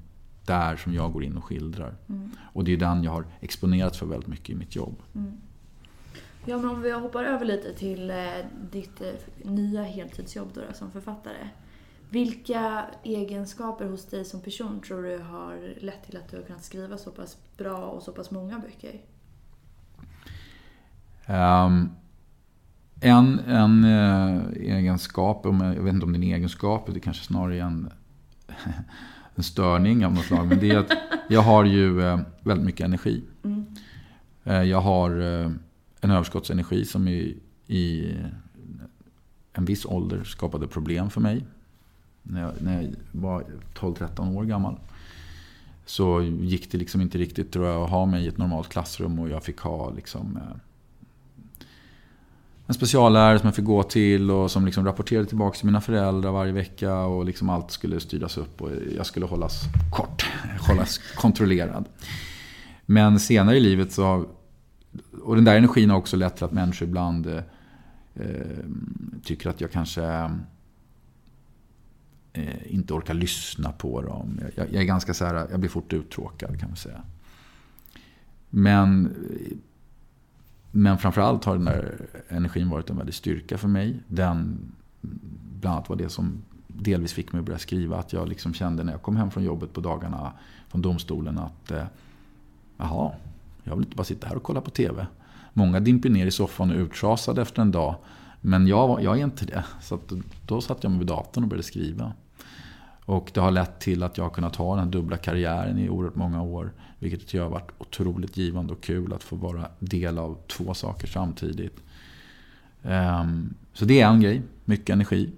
där som jag går in och skildrar. Mm. Och det är den jag har exponerat för väldigt mycket i mitt jobb. Mm. Ja, men om vi hoppar över lite till eh, ditt eh, nya heltidsjobb då, som författare. Vilka egenskaper hos dig som person tror du har lett till att du har kunnat skriva så pass bra och så pass många böcker? Um, en en uh, egenskap, jag vet inte om det är en egenskap, det kanske snarare är en, en störning av något slag. Men det är att jag har ju uh, väldigt mycket energi. Mm. Uh, jag har en överskottsenergi som i, i en viss ålder skapade problem för mig när jag, när jag var 12-13 år gammal. Så gick det liksom inte riktigt tror jag, att ha mig i ett normalt klassrum och jag fick ha liksom, eh, en speciallärare som jag fick gå till och som liksom rapporterade tillbaka till mina föräldrar varje vecka och liksom allt skulle styras upp och jag skulle hållas kort, hållas kontrollerad. Men senare i livet så, och den där energin har också lett till att människor ibland eh, eh tycker att jag kanske eh, inte orkar lyssna på dem. Jag, jag, är ganska så här, jag blir fort uttråkad kan man säga. Men, men framförallt har den där energin varit en väldig styrka för mig. Den bland annat var det som delvis fick mig att börja skriva. Att jag liksom kände när jag kom hem från jobbet på dagarna från domstolen att eh, jaha, jag vill inte bara sitta här och kolla på TV. Många dimper ner i soffan och är uttrasade efter en dag. Men jag, jag är inte det. Så då satt jag mig vid datorn och började skriva. Och det har lett till att jag har kunnat ha den här dubbla karriären i oerhört många år. Vilket jag har varit otroligt givande och kul att få vara del av två saker samtidigt. Ehm, så det är en grej, mycket energi.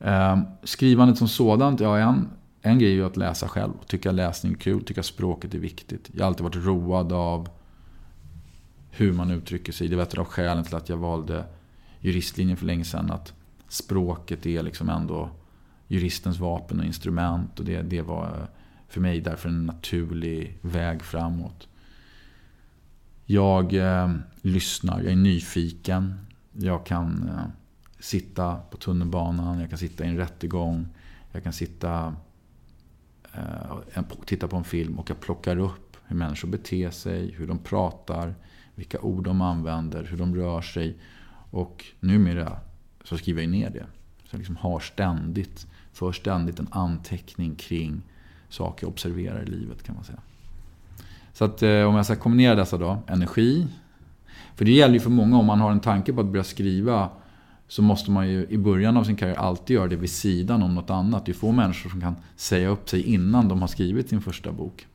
Ehm, skrivandet som sådant, ja en, en grej är ju att läsa själv. Tycka läsning är kul, tycka språket är viktigt. Jag har alltid varit road av hur man uttrycker sig. Det var ett av skälen till att jag valde juristlinjen för länge sedan. Att språket är liksom ändå juristens vapen och instrument. Och det, det var för mig därför en naturlig väg framåt. Jag eh, lyssnar, jag är nyfiken. Jag kan eh, sitta på tunnelbanan, jag kan sitta i en rättegång. Jag kan sitta Eh, tittar på en film och jag plockar upp hur människor beter sig, hur de pratar, vilka ord de använder, hur de rör sig. Och numera så skriver jag ner det. Så jag liksom har ständigt för ständigt en anteckning kring saker jag observerar i livet kan man säga. Så att eh, om jag ska kombinera dessa då, energi. För det gäller ju för många, om man har en tanke på att börja skriva så måste man ju i början av sin karriär alltid göra det vid sidan om något annat. Det är få människor som kan säga upp sig innan de har skrivit sin första bok.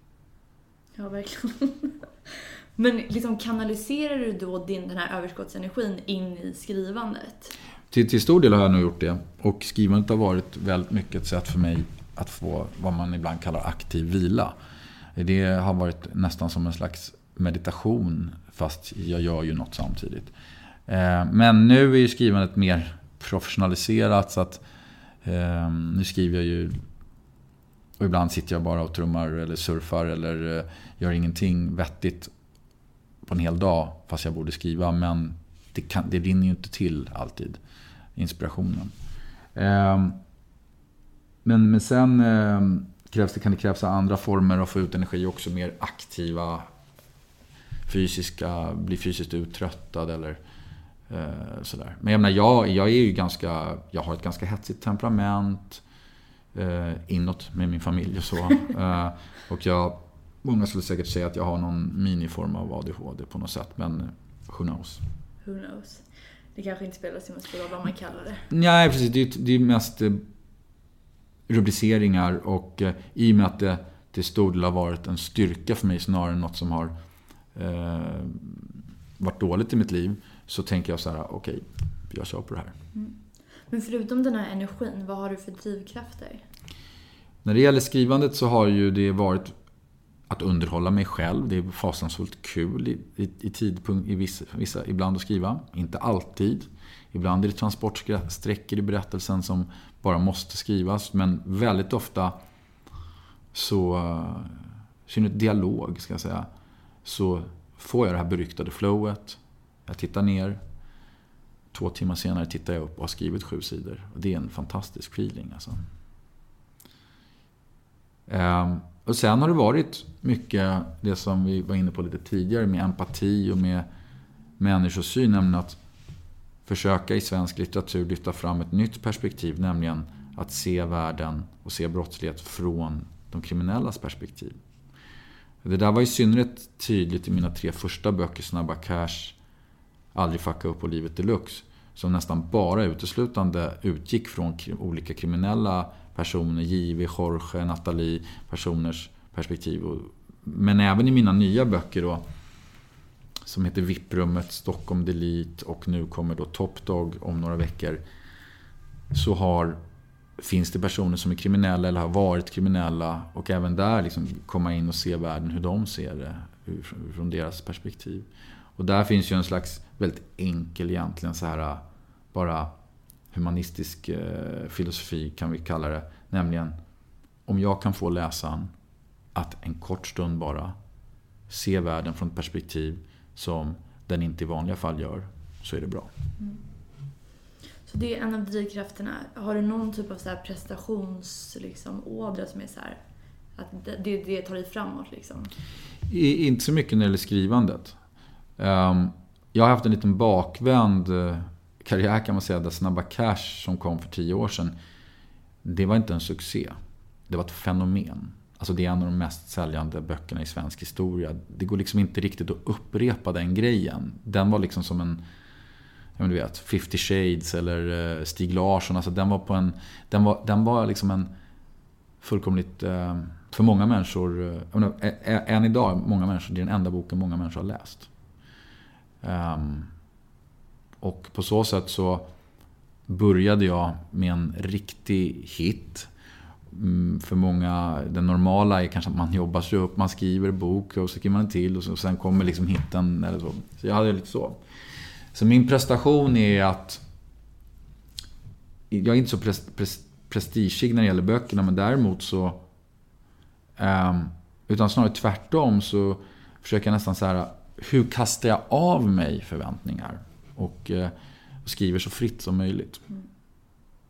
Ja, verkligen. Men liksom kanaliserar du då din, den här överskottsenergin in i skrivandet? Till, till stor del har jag nog gjort det. Och skrivandet har varit väldigt mycket ett sätt för mig att få vad man ibland kallar aktiv vila. Det har varit nästan som en slags meditation fast jag gör ju något samtidigt. Eh, men nu är ju skrivandet mer professionaliserat så att eh, nu skriver jag ju och ibland sitter jag bara och trummar eller surfar eller eh, gör ingenting vettigt på en hel dag fast jag borde skriva. Men det, kan, det rinner ju inte till alltid, inspirationen. Men, men sen krävs det, kan det krävas andra former att få ut energi också. Mer aktiva, fysiska, bli fysiskt uttröttad eller eh, sådär. Men jag menar, jag, jag är ju ganska, jag har ett ganska hetsigt temperament. Eh, inåt med min familj och så. eh, och jag, många skulle säkert säga att jag har någon miniform av ADHD på något sätt. Men who knows. Who knows. Det kanske inte spelar så stor roll vad man kallar det. Nej, precis. Det är, det är mest eh, rubriceringar och eh, i och med att det till stor del har varit en styrka för mig snarare än något som har eh, varit dåligt i mitt liv så tänker jag så här, okej, okay, jag kör på det här. Mm. Men förutom den här energin, vad har du för drivkrafter? När det gäller skrivandet så har ju det varit att underhålla mig själv. Det är fasansfullt kul i, i, i tidpunkt, i vissa, vissa, ibland att skriva. Inte alltid. Ibland är det transportsträckor i berättelsen som bara måste skrivas. Men väldigt ofta så, i synnerhet dialog ska jag säga, så får jag det här beryktade flowet. Jag tittar ner. Två timmar senare tittar jag upp och har skrivit sju sidor. Och det är en fantastisk feeling alltså. Um, och sen har det varit mycket det som vi var inne på lite tidigare med empati och med människosyn. Nämligen att försöka i svensk litteratur lyfta fram ett nytt perspektiv. Nämligen att se världen och se brottslighet från de kriminellas perspektiv. Det där var i synnerhet tydligt i mina tre första böcker, Snabba Cash, Aldrig fucka upp och Livet Deluxe. Som nästan bara uteslutande utgick från olika kriminella personer, J.V. Jorge, Nathalie, personers perspektiv. Men även i mina nya böcker då, som heter Vipprummet, Stockholm Delete och nu kommer då Top Dog om några veckor. Så har, finns det personer som är kriminella eller har varit kriminella och även där liksom komma in och se världen hur de ser det från deras perspektiv. Och där finns ju en slags väldigt enkel egentligen så här bara humanistisk eh, filosofi kan vi kalla det. Nämligen om jag kan få läsaren att en kort stund bara se världen från ett perspektiv som den inte i vanliga fall gör, så är det bra. Mm. Så det är en av drivkrafterna. Har du någon typ av så här prestationsådra liksom, som är så här, att det, det tar dig framåt? Liksom? I, inte så mycket när det gäller skrivandet. Um, jag har haft en liten bakvänd eh, karriär kan man säga, där Snabba Cash som kom för tio år sedan, det var inte en succé. Det var ett fenomen. Alltså det är en av de mest säljande böckerna i svensk historia. Det går liksom inte riktigt att upprepa den grejen. Den var liksom som en, jag du vet, 50 Shades eller eh, Stig Larsson. Alltså den var på en, den var, den var liksom en fullkomligt, eh, för många människor, än idag, många människor, det är den enda boken många människor har läst. Um, och på så sätt så började jag med en riktig hit. Mm, för många, det normala är kanske att man jobbar sig upp, man skriver bok och så skriver man till och, sen kommer liksom hitten eller så. Så jag hade lite så. Så min prestation är att jag är inte så pres, pres, prestigig när det gäller böckerna men däremot så um, utan snarare tvärtom så försöker jag nästan så här hur kastar jag av mig förväntningar? Och, eh, och skriver så fritt som möjligt. Mm.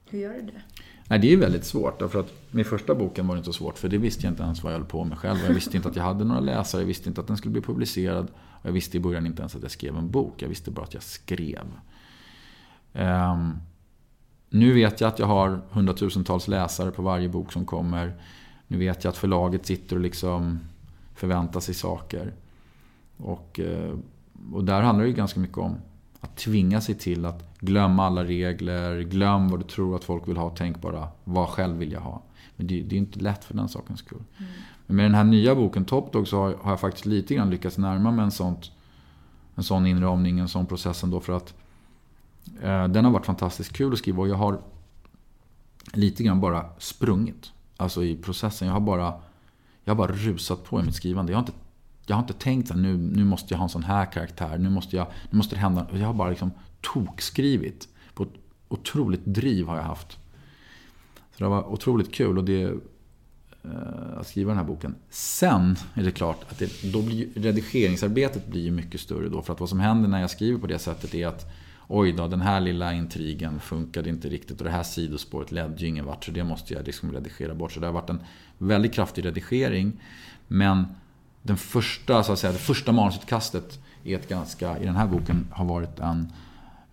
Hur gör du det? Nej, det är väldigt svårt. Därför att med första boken var det inte så svårt. För det visste jag inte ens vad jag höll på med själv. Jag visste inte att jag hade några läsare. Jag visste inte att den skulle bli publicerad. Jag visste i början inte ens att jag skrev en bok. Jag visste bara att jag skrev. Um, nu vet jag att jag har hundratusentals läsare på varje bok som kommer. Nu vet jag att förlaget sitter och liksom förväntar sig saker. Och, eh, och där handlar det ju ganska mycket om att tvinga sig till att glömma alla regler, glöm vad du tror att folk vill ha, tänk bara vad själv vill jag ha. Men det, det är inte lätt för den sakens skull. Mm. Men med den här nya boken Top Dog så har, har, jag faktiskt lite grann lyckats närma mig en, sånt, en sån inramning, en sån process ändå för att eh, den har varit fantastiskt kul att skriva och jag har lite grann bara sprungit. Alltså i processen. Jag har bara, jag har bara rusat på i mitt skrivande. Jag har inte, jag har inte tänkt att nu, nu måste jag ha en sån här karaktär. Nu måste, jag, nu måste det hända. Jag har bara liksom tokskrivit. På ett otroligt driv har jag haft. Så det var otroligt kul och det, eh, att skriva den här boken. Sen är det klart att det, då blir, redigeringsarbetet blir mycket större då. För att vad som händer när jag skriver på det sättet är att oj då, den här lilla intrigen funkade inte riktigt och det här sidospåret ledde ju ingen vart så det måste jag liksom redigera bort. Så det har varit en väldigt kraftig redigering. Men den första, så att säga, det första manusutkastet är ett ganska, i den här boken har varit en,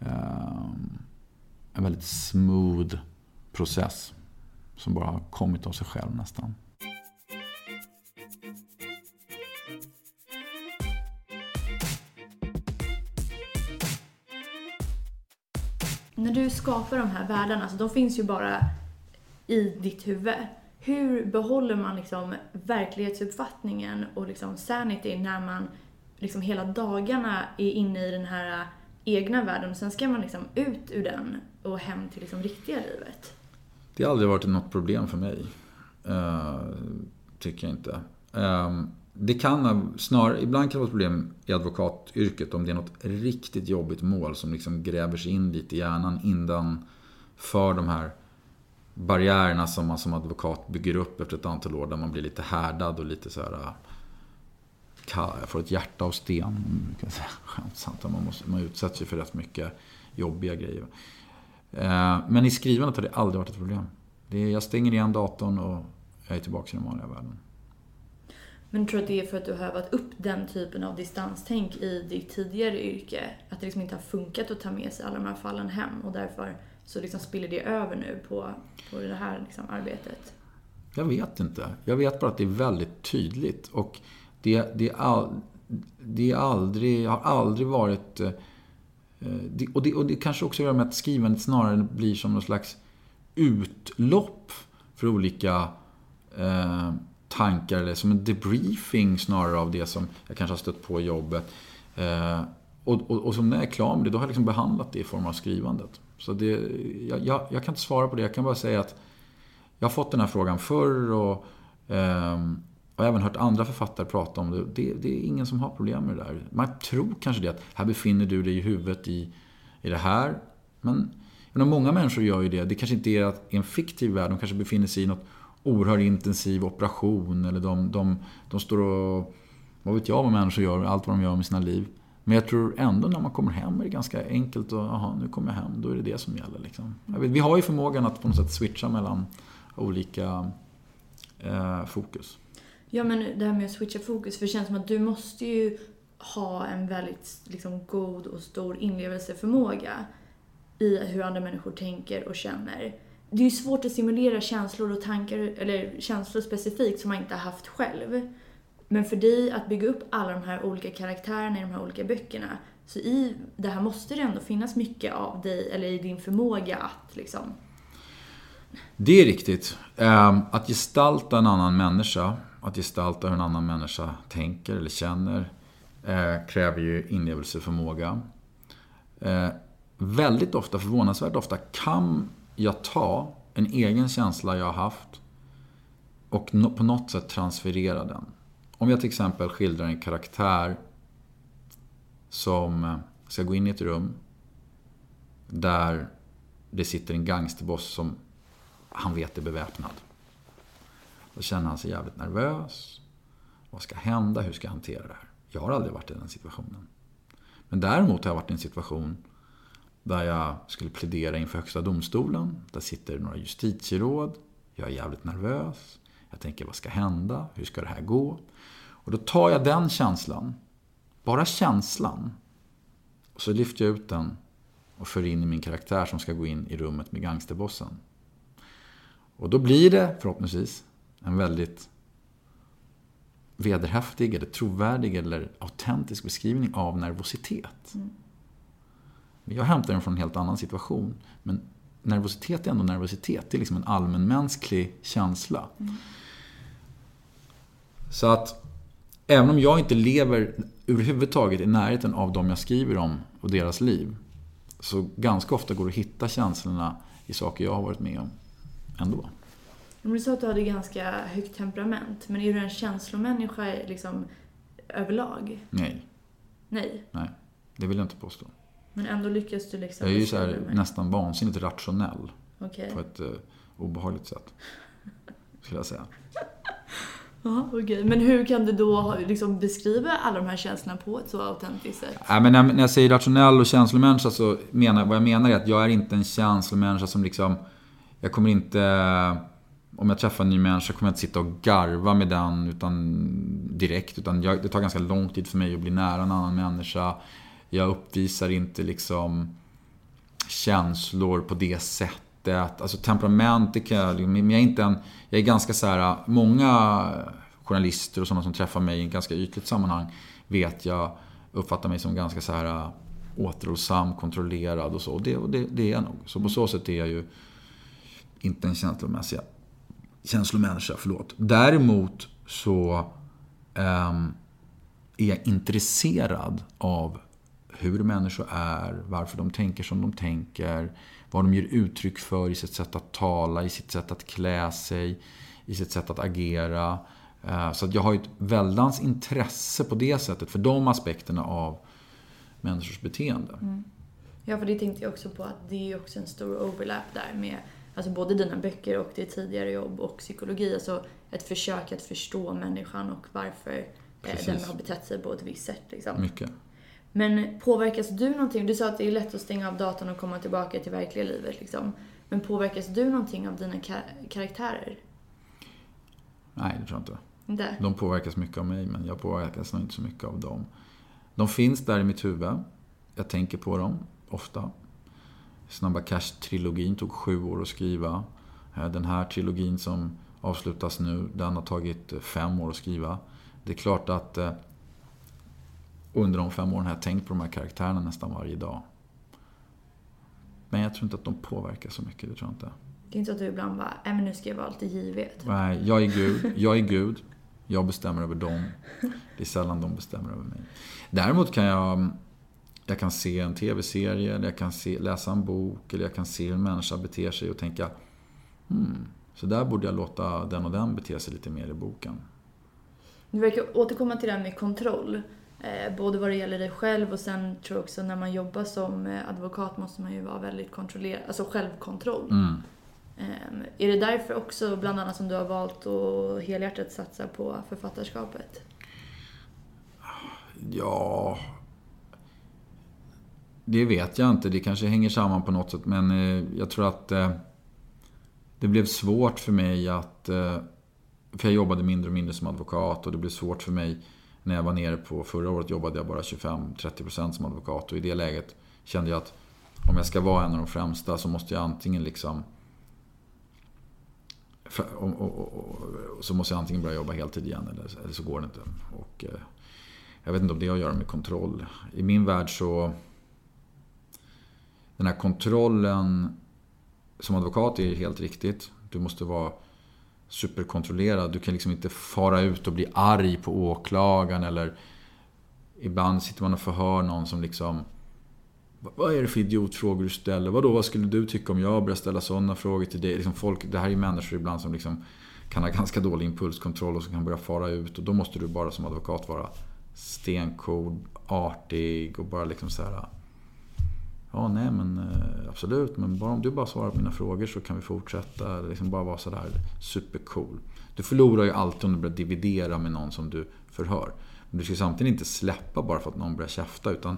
eh, en väldigt smooth process. Som bara har kommit av sig själv nästan. När du skapar de här världarna, så de finns ju bara i ditt huvud. Hur behåller man liksom verklighetsuppfattningen och liksom sanity när man liksom hela dagarna är inne i den här äh, egna världen och sen ska man liksom ut ur den och hem till liksom riktiga livet? Det har aldrig varit något problem för mig. Uh, tycker jag inte. Um, det kan snarare, ibland kan det vara ett problem i advokatyrket om det är något riktigt jobbigt mål som liksom gräver sig in lite i hjärnan innan för de här barriärerna som man som advokat bygger upp efter ett antal år där man blir lite härdad och lite så här äh, jag får ett hjärta av sten. Skämtsamt. Man, måste, man utsätts ju för rätt mycket jobbiga grejer. Eh, men i skrivandet har det aldrig varit ett problem. Det är, jag stänger igen datorn och jag är tillbaka i den vanliga världen. Men tror du att det är för att du har övat upp den typen av distanstänk i ditt tidigare yrke? Att det liksom inte har funkat att ta med sig alla de här fallen hem och därför så liksom spiller det över nu på, på det här liksom arbetet? Jag vet inte. Jag vet bara att det är väldigt tydligt. Och det, det, all, det är aldrig, har aldrig varit... Eh, det, och, det, och det kanske också gör med att skrivandet snarare blir som någon slags utlopp för olika eh, tankar eller som en debriefing snarare av det som jag kanske har stött på i jobbet. Eh, och, och, och som när jag är klar med det, då har jag liksom behandlat det i form av skrivandet. Så det, jag, jag, jag, kan inte svara på det. Jag kan bara säga att jag har fått den här frågan förr och eh, och även hört andra författare prata om det. det. det. är ingen som har problem med det där. Man tror kanske det att här befinner du dig i huvudet i, i det här. Men, menar, många människor gör ju det. Det kanske inte är en fiktiv värld. De kanske befinner sig i något oerhört intensiv operation. Eller de, de, de står och... Vad vet jag vad människor gör, allt vad de gör med sina liv. Men jag tror ändå när man kommer hem är det ganska enkelt att, aha, nu kommer jag hem, då är det det som gäller. Liksom. Vet, vi har ju förmågan att på något sätt switcha mellan olika eh, fokus. Ja men det här med att switcha fokus, för det känns som att du måste ju ha en väldigt liksom, god och stor inlevelseförmåga i hur andra människor tänker och känner. Det är ju svårt att simulera känslor och tankar, eller känslor specifikt som man inte har haft själv. Men för dig att bygga upp alla de här olika karaktärerna i de här olika böckerna, så i det här måste det ändå finnas mycket av dig, eller i din förmåga att liksom... Det är riktigt. Ehm, att gestalta en annan människa, att gestalta hur en annan människa tänker eller känner, eh, kräver ju inlevelseförmåga. Eh, väldigt ofta, förvånansvärt ofta, kan jag ta en egen känsla jag har haft och på något sätt transferera den. Om jag till exempel skildrar en karaktär som eh, ska gå in i ett rum där det sitter en gangsterboss som han vet är beväpnad. Då känner han sig jävligt nervös. Vad ska hända? Hur ska jag hantera det här? Jag har aldrig varit i den situationen. Men däremot har jag varit i en situation där jag skulle plädera inför Högsta domstolen. Där sitter några justitieråd. Jag är jävligt nervös. Jag tänker, vad ska hända? Hur ska det här gå? Och då tar jag den känslan, bara känslan, och så lyfter jag ut den och för in i min karaktär som ska gå in i rummet med gangsterbossen. Och då blir det, förhoppningsvis, en väldigt vederhäftig, eller trovärdig eller autentisk beskrivning av nervositet. Mm. Jag hämtar den från en helt annan situation. Men nervositet är ändå nervositet. Det är liksom en allmänmänsklig känsla. Mm. Så att även om jag inte lever överhuvudtaget i närheten av de jag skriver om och deras liv. Så ganska ofta går det att hitta känslorna i saker jag har varit med om ändå. Du sa att du hade ganska högt temperament, men är du en känslomänniska liksom överlag? Nej. Nej? Nej, det vill jag inte påstå. Men ändå lyckas du liksom... Jag är ju så här, nästan vansinnigt rationell. Okay. På ett uh, obehagligt sätt. Skulle jag säga. Ja. Okay. Men hur kan du då liksom beskriva alla de här känslorna på ett så autentiskt sätt? Ja, men när, jag säger rationell och känslomänniska så menar vad jag menar är att jag är inte en känslomänniska som liksom... Jag kommer inte... Om jag träffar en ny människa kommer jag inte sitta och garva med den utan, direkt. Utan jag, det tar ganska lång tid för mig att bli nära en annan människa. Jag uppvisar inte liksom känslor på det sättet. Alltså temperament, det kan jag, liksom, men jag är inte en... Jag är ganska så här, många journalister och sådana som träffar mig i ett ganska ytligt sammanhang vet jag uppfattar mig som ganska så här återhållsam, kontrollerad och så. Och det, och det, det är jag nog. Så på så sätt är jag ju inte en känslomässig känslomänniska, förlåt. Däremot så um, är jag intresserad av hur människor är, varför de tänker som de tänker, vad de ger uttryck för i sitt sätt att tala, i sitt sätt att klä sig, i sitt sätt att agera. Eh, så att jag har ett väldans intresse på det sättet för de aspekterna av människors beteende. Mm. Ja, för det tänkte jag också på att det är också en stor overlap där med alltså både dina böcker och ditt tidigare jobb och psykologi. Alltså ett försök att förstå människan och varför eh, Precis. den har betett sig på ett visst sätt. Liksom. Mycket. Men påverkas du någonting? Du sa att det är lätt att stänga av datorn och komma tillbaka till verkliga livet. Liksom. Men påverkas du någonting av dina kar karaktärer? Nej, det tror jag inte. inte. De påverkas mycket av mig, men jag påverkas nog inte så mycket av dem. De finns där i mitt huvud. Jag tänker på dem, ofta. Snabba Cash-trilogin tog sju år att skriva. Eh, den här trilogin som avslutas nu, den har tagit fem år att skriva. Det är klart att eh, under de fem åren har jag tänkt på de här karaktärerna nästan varje dag. Men jag tror inte att de påverkar så mycket, det tror jag inte. Det är inte så att du ibland bara, nej men nu ska jag vara lite givet. Nej, jag är Gud. Jag är Gud. Jag bestämmer över dem. Det är sällan de bestämmer över mig. Däremot kan jag, jag kan se en tv-serie, eller jag kan se, läsa en bok, eller jag kan se hur en människa beter sig och tänka, hmm, så där borde jag låta den och den bete sig lite mer i boken. Du verkar återkomma till det här med kontroll. Eh, både vad det gäller dig själv och sen tror jag också när man jobbar som eh, advokat måste man ju vara väldigt kontrollerad, alltså självkontroll. Mm. Eh, är det därför också bland annat som du har valt att helhjärtat satsa på författarskapet? Ja... Det vet jag inte. Det kanske hänger samman på något sätt. Men eh, jag tror att det blev svårt för mig att... För jag jobbade mindre och mindre som advokat och det blev svårt för mig när jag var nere på förra året jobbade jag bara 25-30% som advokat och i det läget kände jag att om jag ska vara en av de främsta så måste jag antingen liksom och, och, och, så måste jag antingen börja jobba heltid igen eller, eller så går det inte. Och, eh, jag vet inte om det har att göra med kontroll. I min värld så... Den här kontrollen som advokat är helt riktigt. Du måste vara superkontrollerad. Du kan liksom inte fara ut och bli arg på åklagaren eller... Ibland sitter man och förhör någon som liksom... Vad är det för idiotfrågor du ställer? Vadå, vad skulle du tycka om jag började ställa sådana frågor till dig? Liksom folk, det här är människor ibland som liksom kan ha ganska dålig impulskontroll och som kan börja fara ut. Och då måste du bara som advokat vara stencool, artig och bara liksom så här Ja, nej men eh, absolut. Men bara om du bara svarar på mina frågor så kan vi fortsätta. Liksom bara vara sådär supercool. Du förlorar ju alltid om du börjar dividera med någon som du förhör. Men du ska samtidigt inte släppa bara för att någon börjar käfta. Utan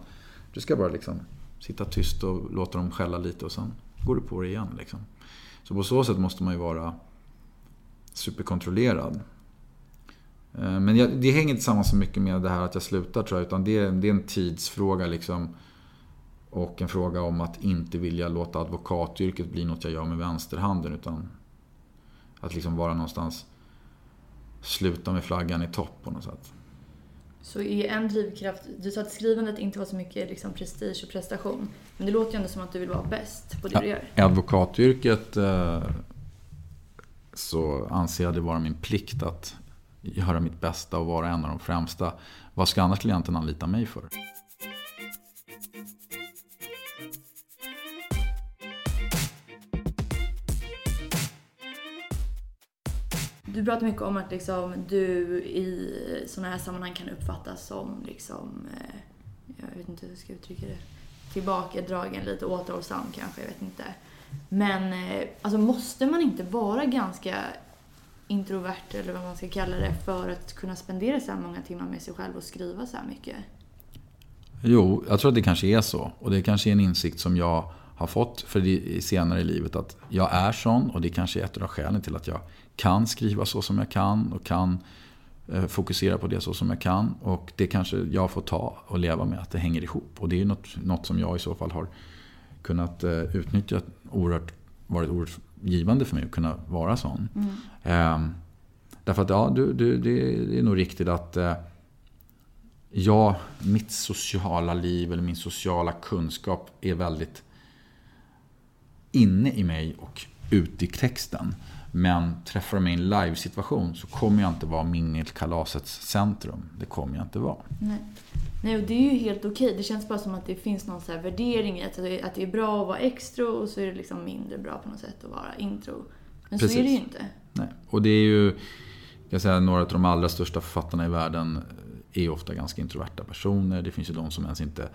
du ska bara liksom sitta tyst och låta dem skälla lite och sen går du på det igen. Liksom. Så på så sätt måste man ju vara superkontrollerad. Eh, men det hänger inte samman så mycket med det här att jag slutar tror jag. Utan det är, det är en tidsfråga liksom. Och en fråga om att inte vilja låta advokatyrket bli något jag gör med vänsterhanden. Utan att liksom vara någonstans, sluta med flaggan i topp på något sätt. Så är en drivkraft, du sa att skrivandet inte var så mycket liksom prestige och prestation. Men det låter ju ändå som att du vill vara bäst på det du gör. I advokatyrket eh, så anser jag det vara min plikt att göra mitt bästa och vara en av de främsta. Vad ska annars klienten anlita mig för? Du pratar mycket om att liksom, du i sådana här sammanhang kan uppfattas som liksom, eh, jag vet inte hur jag ska uttrycka det, tillbakadragen, lite återhållsam kanske, jag vet inte. Men eh, alltså måste man inte vara ganska introvert eller vad man ska kalla det för att kunna spendera så här många timmar med sig själv och skriva så här mycket? Jo, jag tror att det kanske är så. Och det kanske är en insikt som jag har fått för det senare i livet att jag är sån och det kanske är ett av skälen till att jag kan skriva så som jag kan och kan eh, fokusera på det så som jag kan. Och det kanske jag får ta och leva med att det hänger ihop. Och det är något, något som jag i så fall har kunnat eh, utnyttja oerhört, varit oerhört givande för mig att kunna vara sån. Mm. Eh, därför att ja, du, du, det är nog riktigt att eh, ja, mitt sociala liv eller min sociala kunskap är väldigt inne i mig och ute i texten. Men träffar de mig i en live-situation så kommer jag inte vara mingelkalasets centrum. Det kommer jag inte vara. Nej. Nej, och det är ju helt okej. Det känns bara som att det finns någon så värdering i att, att det är bra att vara extro och så är det liksom mindre bra på något sätt att vara intro. Men Precis. så är det ju inte. Nej, och det är ju, jag säga, några av de allra största författarna i världen är ofta ganska introverta personer. Det finns ju de som ens inte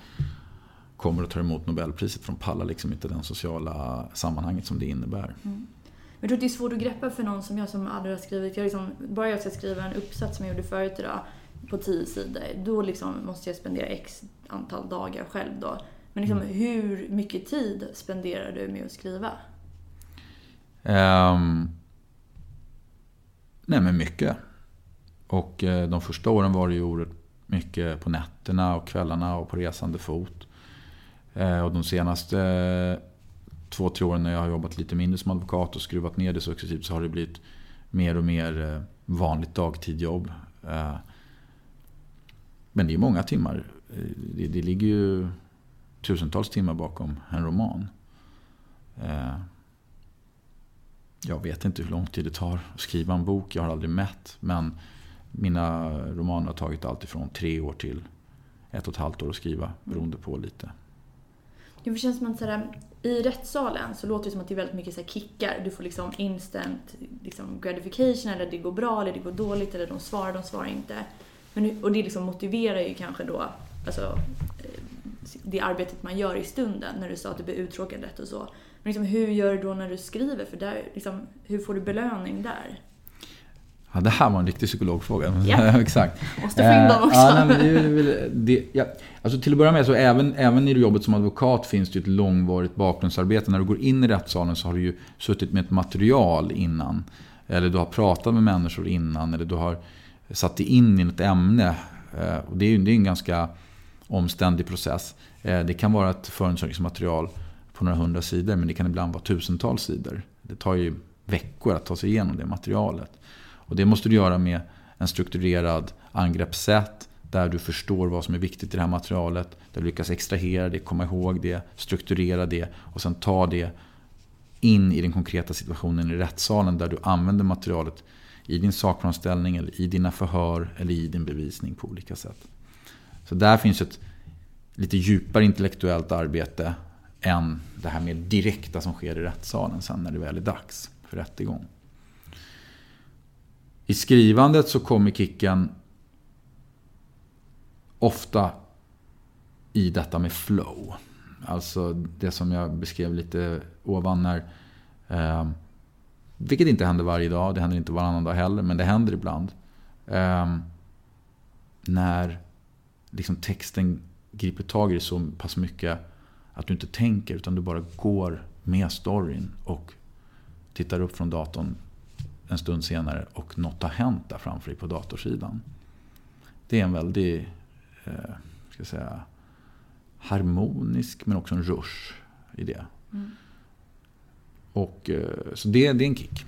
kommer att ta emot Nobelpriset för de pallar liksom inte det sociala sammanhanget som det innebär. Mm. Jag tror att det är svårt att greppa för någon som jag som aldrig har skrivit. Jag liksom, bara jag ska skriva en uppsats som jag gjorde förut idag på tio sidor. Då liksom måste jag spendera x antal dagar själv då. Men liksom, mm. hur mycket tid spenderar du med att skriva? Um, nej men mycket. Och eh, de första åren var det ju oerhört mycket på nätterna och kvällarna och på resande fot. Eh, och de senaste två, tre åren när jag har jobbat lite mindre som advokat och skruvat ner det successivt så har det blivit mer och mer eh, vanligt dagtidjobb. Eh, men det är många timmar. Eh, det, det ligger ju tusentals timmar bakom en roman. Jag vet inte hur lång tid det tar att skriva en bok. Jag har aldrig mätt. Men mina romaner har tagit allt ifrån tre år till ett och ett halvt år att skriva. Beroende på lite. Det känns som att sådär, i rättssalen så låter det som att det är väldigt mycket så kickar. Du får liksom instant liksom gratification, eller det går bra eller det går dåligt, eller de svarar, de svarar inte. Men, och det liksom motiverar ju kanske då alltså, eh, det arbetet man gör i stunden, när du sa att du blir uttråkad lätt och så. Men liksom, hur gör du då när du skriver? För där, liksom, hur får du belöning där? Ja, det här var en riktig psykologfråga. Ja. Exakt. Måste få in dem också. Ja, nej, det, det, ja. Alltså till att börja med, så även, även i jobbet som advokat finns det ett långvarigt bakgrundsarbete. När du går in i rättssalen så har du ju suttit med ett material innan. Eller du har pratat med människor innan. Eller du har satt dig in i ett ämne. Eh, och det är ju det är en ganska omständig process. Eh, det kan vara ett förundersökningsmaterial på några hundra sidor. Men det kan ibland vara tusentals sidor. Det tar ju veckor att ta sig igenom det materialet. Och det måste du göra med en strukturerad angreppssätt där du förstår vad som är viktigt i det här materialet. Där du lyckas extrahera det, komma ihåg det, strukturera det och sen ta det in i den konkreta situationen i rättssalen där du använder materialet i din sakframställning eller i dina förhör eller i din bevisning på olika sätt. Så där finns ett lite djupare intellektuellt arbete än det här mer direkta som sker i rättssalen sen när det väl är dags för rättegång. I skrivandet så kommer kicken ofta i detta med flow. Alltså det som jag beskrev lite ovan när eh, vilket inte händer varje dag, det händer inte varannan dag heller, men det händer ibland. Eh, när liksom texten griper tag i dig så pass mycket att du inte tänker utan du bara går med storyn och tittar upp från datorn en stund senare och något har hänt där framför dig på datorsidan. Det är en väldigt eh, ska säga, harmonisk men också en rush i det. Mm. Och, eh, så det, det är en kick.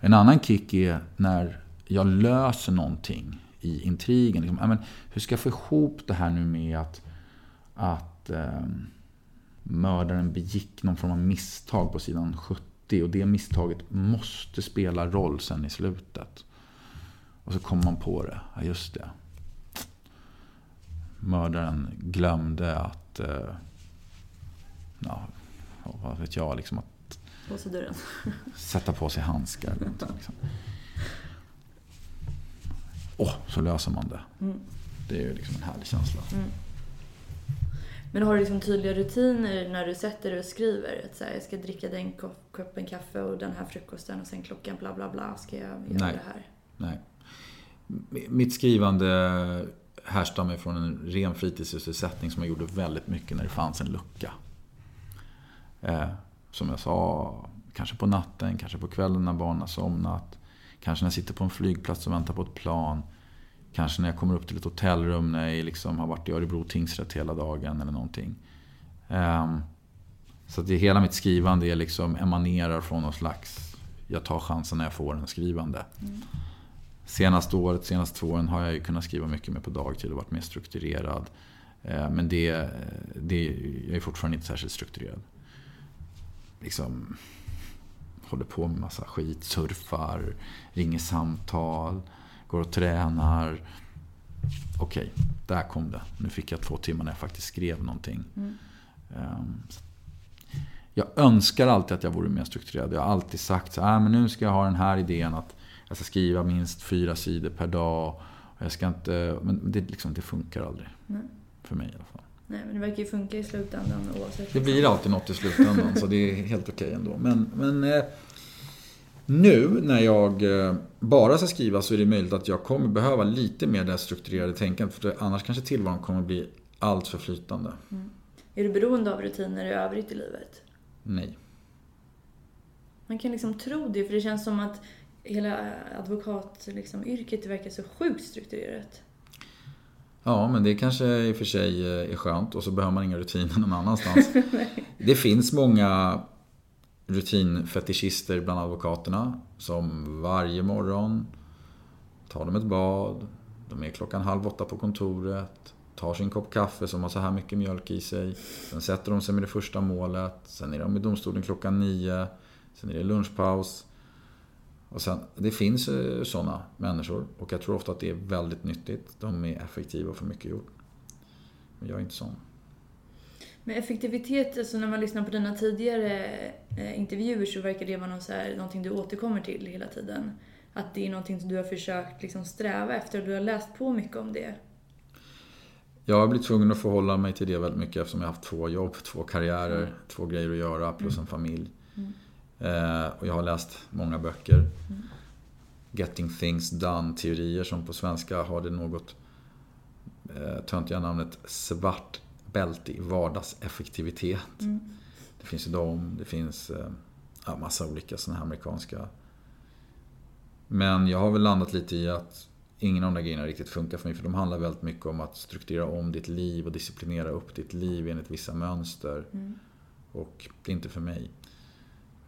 En annan kick är när jag löser någonting i intrigen. Liksom, men, hur ska jag få ihop det här nu med att, att eh, mördaren begick någon form av misstag på sidan 70 och det misstaget måste spela roll sen i slutet. Och så kommer man på det. Ja, just det. Mördaren glömde att... Eh, ja, vad vet jag, liksom att... Dörren. Sätta på sig handskar. Liksom. oh, så löser man det. Mm. Det är ju liksom en härlig känsla. Mm. Men har du liksom tydliga rutiner när du sätter dig och skriver? Att så här, jag ska dricka den koppen kaffe och den här frukosten och sen klockan bla bla bla ska jag göra Nej. det här? Nej. Mitt skrivande härstammar från en ren fritidssysselsättning som jag gjorde väldigt mycket när det fanns en lucka. Eh, som jag sa, kanske på natten, kanske på kvällen när barnen har somnat. Kanske när jag sitter på en flygplats och väntar på ett plan. Kanske när jag kommer upp till ett hotellrum när jag liksom har varit i Örebro tingsrätt hela dagen eller någonting. Eh, så att det, hela mitt skrivande är liksom emanerar från någon slags, jag tar chansen när jag får en skrivande. Mm. Senaste året, senaste två åren har jag ju kunnat skriva mycket mer på dagtid och varit mer strukturerad. Eh, men det, det, jag är fortfarande inte särskilt strukturerad. Liksom, håller på med massa skit, surfar, ringer samtal, går och tränar. Okej, okay, där kom det. Nu fick jag två timmar när jag faktiskt skrev någonting. Mm. Ehm, jag önskar alltid att jag vore mer strukturerad. Jag har alltid sagt så här, men nu ska jag ha den här idén att jag ska skriva minst fyra sidor per dag. Och jag ska inte, men det, liksom, det funkar aldrig. Nej. För mig i alla fall. Nej, men det verkar ju funka i slutändan oavsett. Det blir alltid något i slutändan, så det är helt okej okay ändå. Men, men eh, nu när jag eh, bara ska skriva så är det möjligt att jag kommer behöva lite mer det strukturerade tänkandet. För annars kanske tillvaron kommer bli allt för flytande. Mm. Är du beroende av rutiner i övrigt i livet? Nej. Man kan liksom tro det, för det känns som att hela advokatyrket liksom, verkar så sjukt strukturerat. Ja, men det kanske i och för sig eh, är skönt och så behöver man inga rutiner någon annanstans. det finns många rutinfetischister bland advokaterna som varje morgon tar de ett bad, de är klockan halv åtta på kontoret, tar sin kopp kaffe som har så här mycket mjölk i sig. Sen sätter de sig med det första målet, sen är de i domstolen klockan nio, sen är det lunchpaus. Och sen, det finns eh, sådana människor och jag tror ofta att det är väldigt nyttigt. De är effektiva och får mycket gjort. Men jag är inte sån. Men effektivitet, alltså när man lyssnar på dina tidigare eh, intervjuer så verkar det vara något så här, någonting du återkommer till hela tiden. Att det är någonting som du har försökt liksom sträva efter och du har läst på mycket om det. Jag har blivit tvungen att förhålla mig till det väldigt mycket eftersom jag har haft två jobb, två karriärer, mm. två grejer att göra plus mm. en familj. Mm. Eh, och jag har läst många böcker. Mm. Getting things done-teorier som på svenska har det något eh, töntiga namnet svart bälte i vardagseffektivitet. Mm. Det finns ju de, det finns eh, ja, massa olika sådana här amerikanska. Men jag har väl landat lite i att ingen av de där grejerna riktigt funkar för mig. För de handlar väldigt mycket om att strukturera om ditt liv och disciplinera upp ditt liv enligt vissa mönster. Mm. Och det är inte för mig.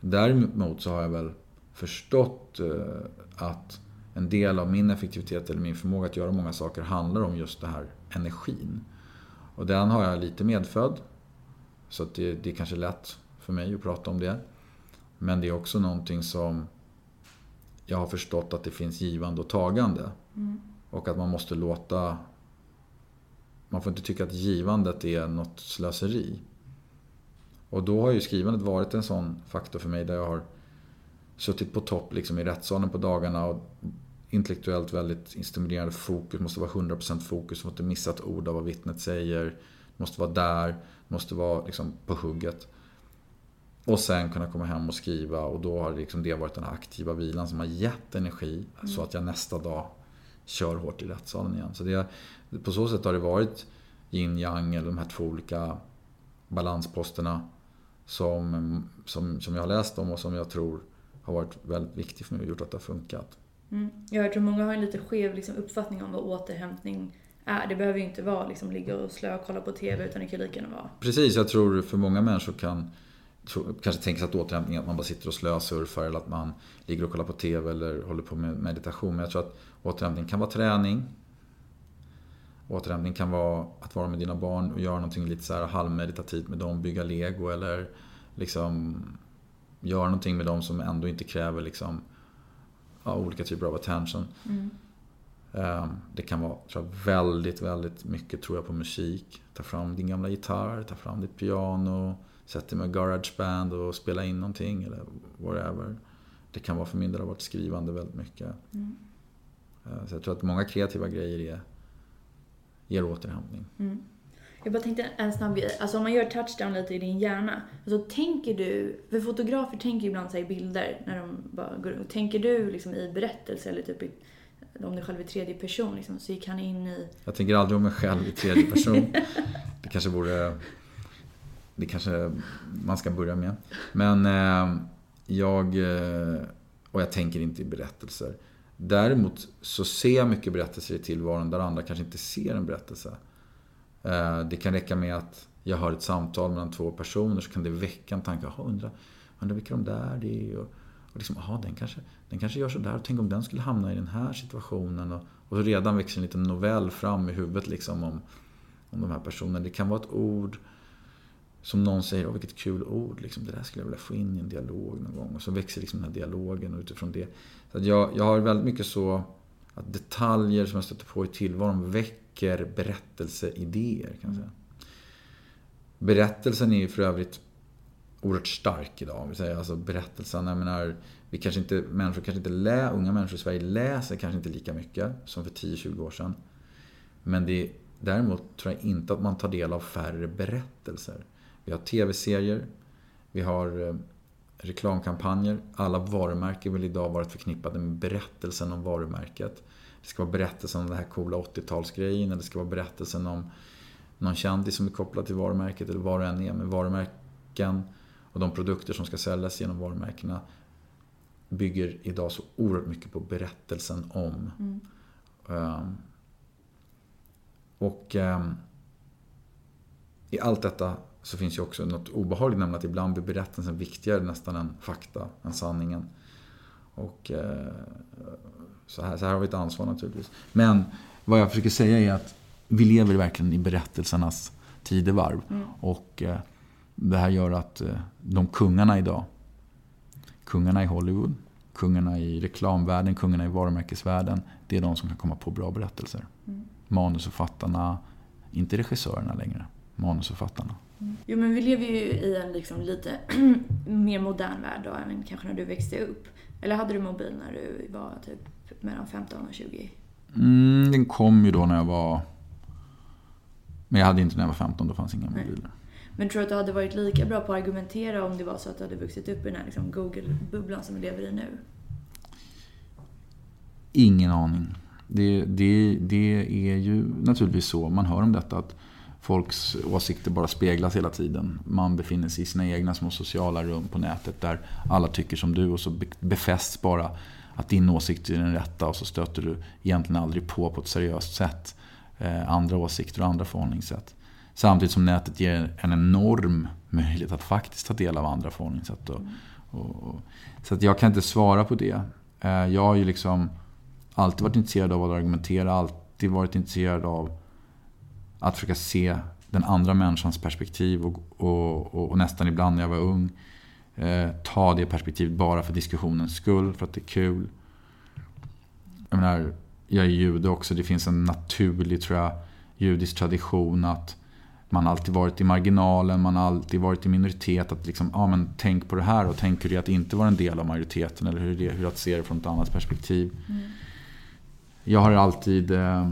Däremot så har jag väl förstått eh, att en del av min effektivitet eller min förmåga att göra många saker handlar om just den här energin. Och den har jag lite medfödd. Så att det, det är kanske lätt för mig att prata om det. Men det är också någonting som jag har förstått att det finns givande och tagande. Mm. Och att man måste låta... Man får inte tycka att givandet är något slöseri. Och då har ju skrivandet varit en sån faktor för mig där jag har suttit på topp liksom i rättssalen på dagarna och intellektuellt väldigt stimulerande fokus, måste vara 100% fokus, måste missa ett ord av vad vittnet säger, måste vara där, måste vara liksom på hugget. Och sen kunna komma hem och skriva och då har liksom det varit den här aktiva vilan som har gett energi mm. så att jag nästa dag kör hårt i rättssalen igen. Så det, på så sätt har det varit yin yang eller de här två olika balansposterna som, som, som jag har läst om och som jag tror har varit väldigt viktig för mig och gjort att det har funkat. Mm. Jag tror många har en lite skev liksom, uppfattning om vad återhämtning är. Det behöver ju inte vara liksom, ligga och slö och kolla på TV utan det kan lika gärna vara. Precis, jag tror för många människor kan kanske tänka sig att återhämtning är att man bara sitter och slösurfar eller att man ligger och kollar på TV eller håller på med meditation. Men jag tror att återhämtning kan vara träning, återhämtning kan vara att vara med dina barn och göra någonting lite så här halvmeditativt med dem, bygga lego eller liksom göra någonting med dem som ändå inte kräver liksom, ja, olika typer av attention. Mm. Ehm, det kan vara tror jag, väldigt, väldigt mycket tror jag på musik. Ta fram din gamla gitarr, ta fram ditt piano, sätt dig med garageband och spela in någonting eller whatever. Det kan vara för min del har varit skrivande väldigt mycket. Mm. Ehm, så jag tror att många kreativa grejer är, ger återhämtning. Mm. Jag bara tänkte en snabb grej. Alltså om man gör touchdown lite i din hjärna. Alltså tänker du, för fotografer tänker ju ibland sig bilder när de bara går runt. Tänker du liksom i berättelse eller typ i, om du själv är tredje person liksom, så gick han in i... Jag tänker aldrig om mig själv i tredje person. Det kanske borde... Det kanske man ska börja med. Men eh, jag... Eh, och jag tänker inte i berättelser. Däremot så ser jag mycket berättelser i tillvaron där andra kanske inte ser en berättelse. Eh, det kan räcka med att jag hör ett samtal mellan två personer så kan det väcka en tanke. Jaha, undrar, undrar vilka de där är. Och, och liksom, aha, den kanske, den kanske gör sådär. Tänk om den skulle hamna i den här situationen. Och, och så redan växer en liten novell fram i huvudet liksom om, om de här personerna. Det kan vara ett ord som någon säger, åh vilket kul ord, liksom, det där skulle jag vilja få in i en dialog någon gång. Och så växer liksom den här dialogen och utifrån det. Så att jag, jag har väldigt mycket så att detaljer som jag stöter på i tillvaron väcker berättelseidéer. Kan jag säga. Berättelsen är ju för övrigt oerhört stark idag. Alltså berättelsen, jag menar, vi kanske inte, människor kanske inte lä, unga människor i Sverige läser kanske inte lika mycket som för 10-20 år sedan. Men det är, däremot tror jag inte att man tar del av färre berättelser. Vi har tv-serier, vi har eh, reklamkampanjer. Alla varumärken vill idag vara förknippade med berättelsen om varumärket. Det ska vara berättelsen om den här coola 80-talsgrejen eller det ska vara berättelsen om någon kändis som är kopplad till varumärket eller vad det än är. Men varumärken och de produkter som ska säljas genom varumärkena bygger idag så oerhört mycket på berättelsen om. Mm. Um, och um, i allt detta så finns ju också något obehagligt, nämligen att ibland blir berättelsen viktigare nästan än fakta, än sanningen. Och uh, så, här, så här har vi ett ansvar naturligtvis. Men vad jag försöker säga är att vi lever verkligen i berättelsernas tidevarv. Mm. Och uh, det här gör att uh, de kungarna idag, kungarna i Hollywood, kungarna i reklamvärlden, kungarna i varumärkesvärlden. Det är de som kan komma på bra berättelser. Mm. Manusförfattarna, inte regissörerna längre, manusförfattarna. Mm. Jo men vi lever ju i en liksom lite mer modern värld då, än kanske när du växte upp. Eller hade du mobil när du var typ mellan 15 och 20? Mm, den kom ju då när jag var... Men jag hade inte när jag var 15, då fanns inga Nej. mobiler. Men tror du att du hade varit lika bra på att argumentera om det var så att du hade vuxit upp i den här liksom Google-bubblan som vi lever i nu? Ingen aning. Det, det, det är ju naturligtvis så, man hör om detta, att folks åsikter bara speglas hela tiden. Man befinner sig i sina egna små sociala rum på nätet där alla tycker som du och så be- befästs bara att din åsikt är den rätta och så stöter du egentligen aldrig på på ett seriöst sätt eh, andra åsikter och andra förhållningssätt. Samtidigt som nätet ger en enorm möjlighet att faktiskt ta del av andra förhållningssätt. Och, och, och, så att jag kan inte svara på det. Eh, jag har ju liksom alltid varit intresserad av att argumentera, alltid varit intresserad av att försöka se den andra människans perspektiv och, och, och, och nästan ibland när jag var ung eh, ta det perspektivet bara för diskussionens skull, för att det är kul. Jag menar, jag är jude också, det finns en naturlig, tror jag, judisk tradition att man alltid varit i marginalen, man har alltid varit i minoritet. Att liksom, ja men tänk på det här och tänk hur det är att inte vara en del av majoriteten eller hur det är hur att se det från ett annat perspektiv. Mm. Jag har alltid eh,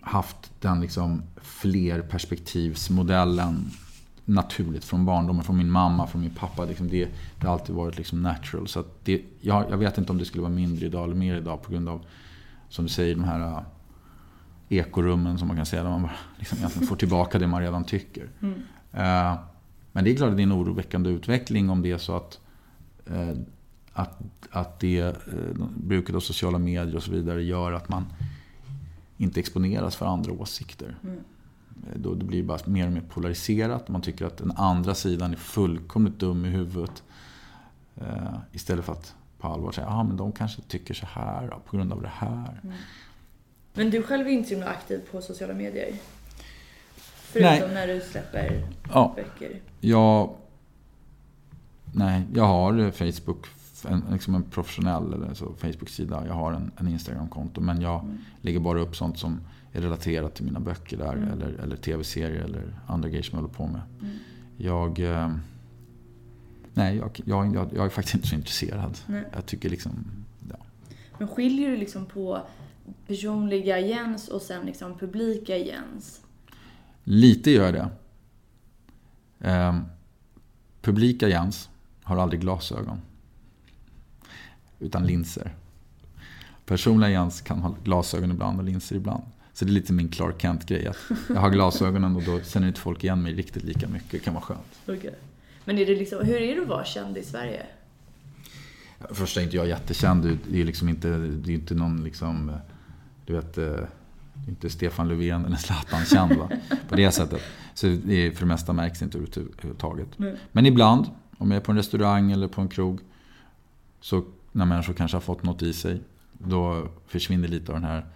haft den liksom flerperspektivsmodellen naturligt från barndomen, från min mamma, från min pappa. Liksom det, det har alltid varit liksom natural. Så det, jag, jag vet inte om det skulle vara mindre idag eller mer idag på grund av, som du säger, de här uh, ekorummen som man kan säga, där man bara liksom egentligen får tillbaka det man redan tycker. Mm. Uh, men det är klart att det är en oroväckande utveckling om det är så att, uh, att, att det, bruket av sociala medier och så vidare gör att man inte exponeras för andra åsikter. Mm. Då det blir bara mer och mer polariserat. Man tycker att den andra sidan är fullkomligt dum i huvudet. Eh, istället för att på allvar säga, att men de kanske tycker så här då, på grund av det här. Mm. Men du själv är inte så himla aktiv på sociala medier? Förutom Nej. när du släpper ja. böcker? Jag... Nej, jag har Facebook, en, liksom en professionell eller så, Facebook-sida. Jag har en, en Instagram-konto. Men jag mm. lägger bara upp sånt som är relaterat till mina böcker där. Mm. Eller, eller tv-serier eller andra grejer som jag håller på med. Mm. Jag... Eh, nej, jag, jag, jag, jag, är faktiskt inte så intresserad. Nej. Jag tycker liksom... Ja. Men skiljer du liksom på personliga Jens och sen liksom publika Jens? Lite gör det. Eh, publika Jens har aldrig glasögon. Utan linser. Personliga Jens kan ha glasögon ibland och linser ibland. Så det är lite min Clark Kent-grej. Jag har glasögonen och då känner inte folk igen mig riktigt lika mycket. Det kan vara skönt. Okay. Men är det liksom, hur är det att vara känd i Sverige? Först är inte jag jättekänd. Det är liksom inte, det är inte någon liksom, du vet, eh, det är inte Stefan Löfven eller Zlatan känd va? på det sättet. Så det är, för det mesta märks inte överhuvudtaget. Men ibland, om jag är på en restaurang eller på en krog, så när människor kanske har fått något i sig, då försvinner lite av den här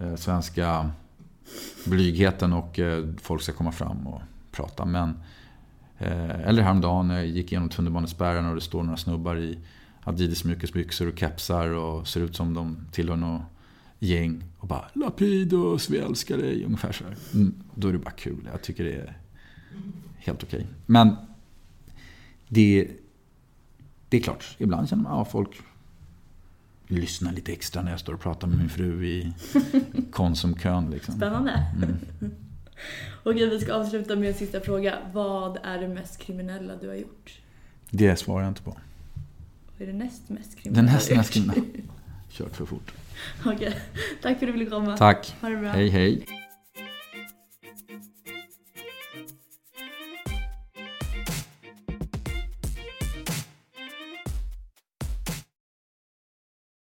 eh, svenska blygheten och eh, folk ska komma fram och prata. Men, eh, eller häromdagen när jag gick igenom tunnelbanespärren och det står några snubbar i Adidas mjukisbyxor och kepsar och ser ut som de tillhör något gäng och bara Lapidus, vi älskar dig, ungefär så mm, då är det bara kul. Jag tycker det är helt okej. Okay. Men det, det är klart, ibland känner man att ja, folk lyssnar lite extra när jag står och pratar med min fru i Konsumkön. Liksom. Spännande. Mm. Okej, vi ska avsluta med en sista fråga. Vad är det mest kriminella du har gjort? Det svarar jag inte på. Vad är det näst mest kriminella Det näst mest kriminella? Kört för fort. Okej, tack för att du ville komma. Tack. Ha det bra. Hej, hej.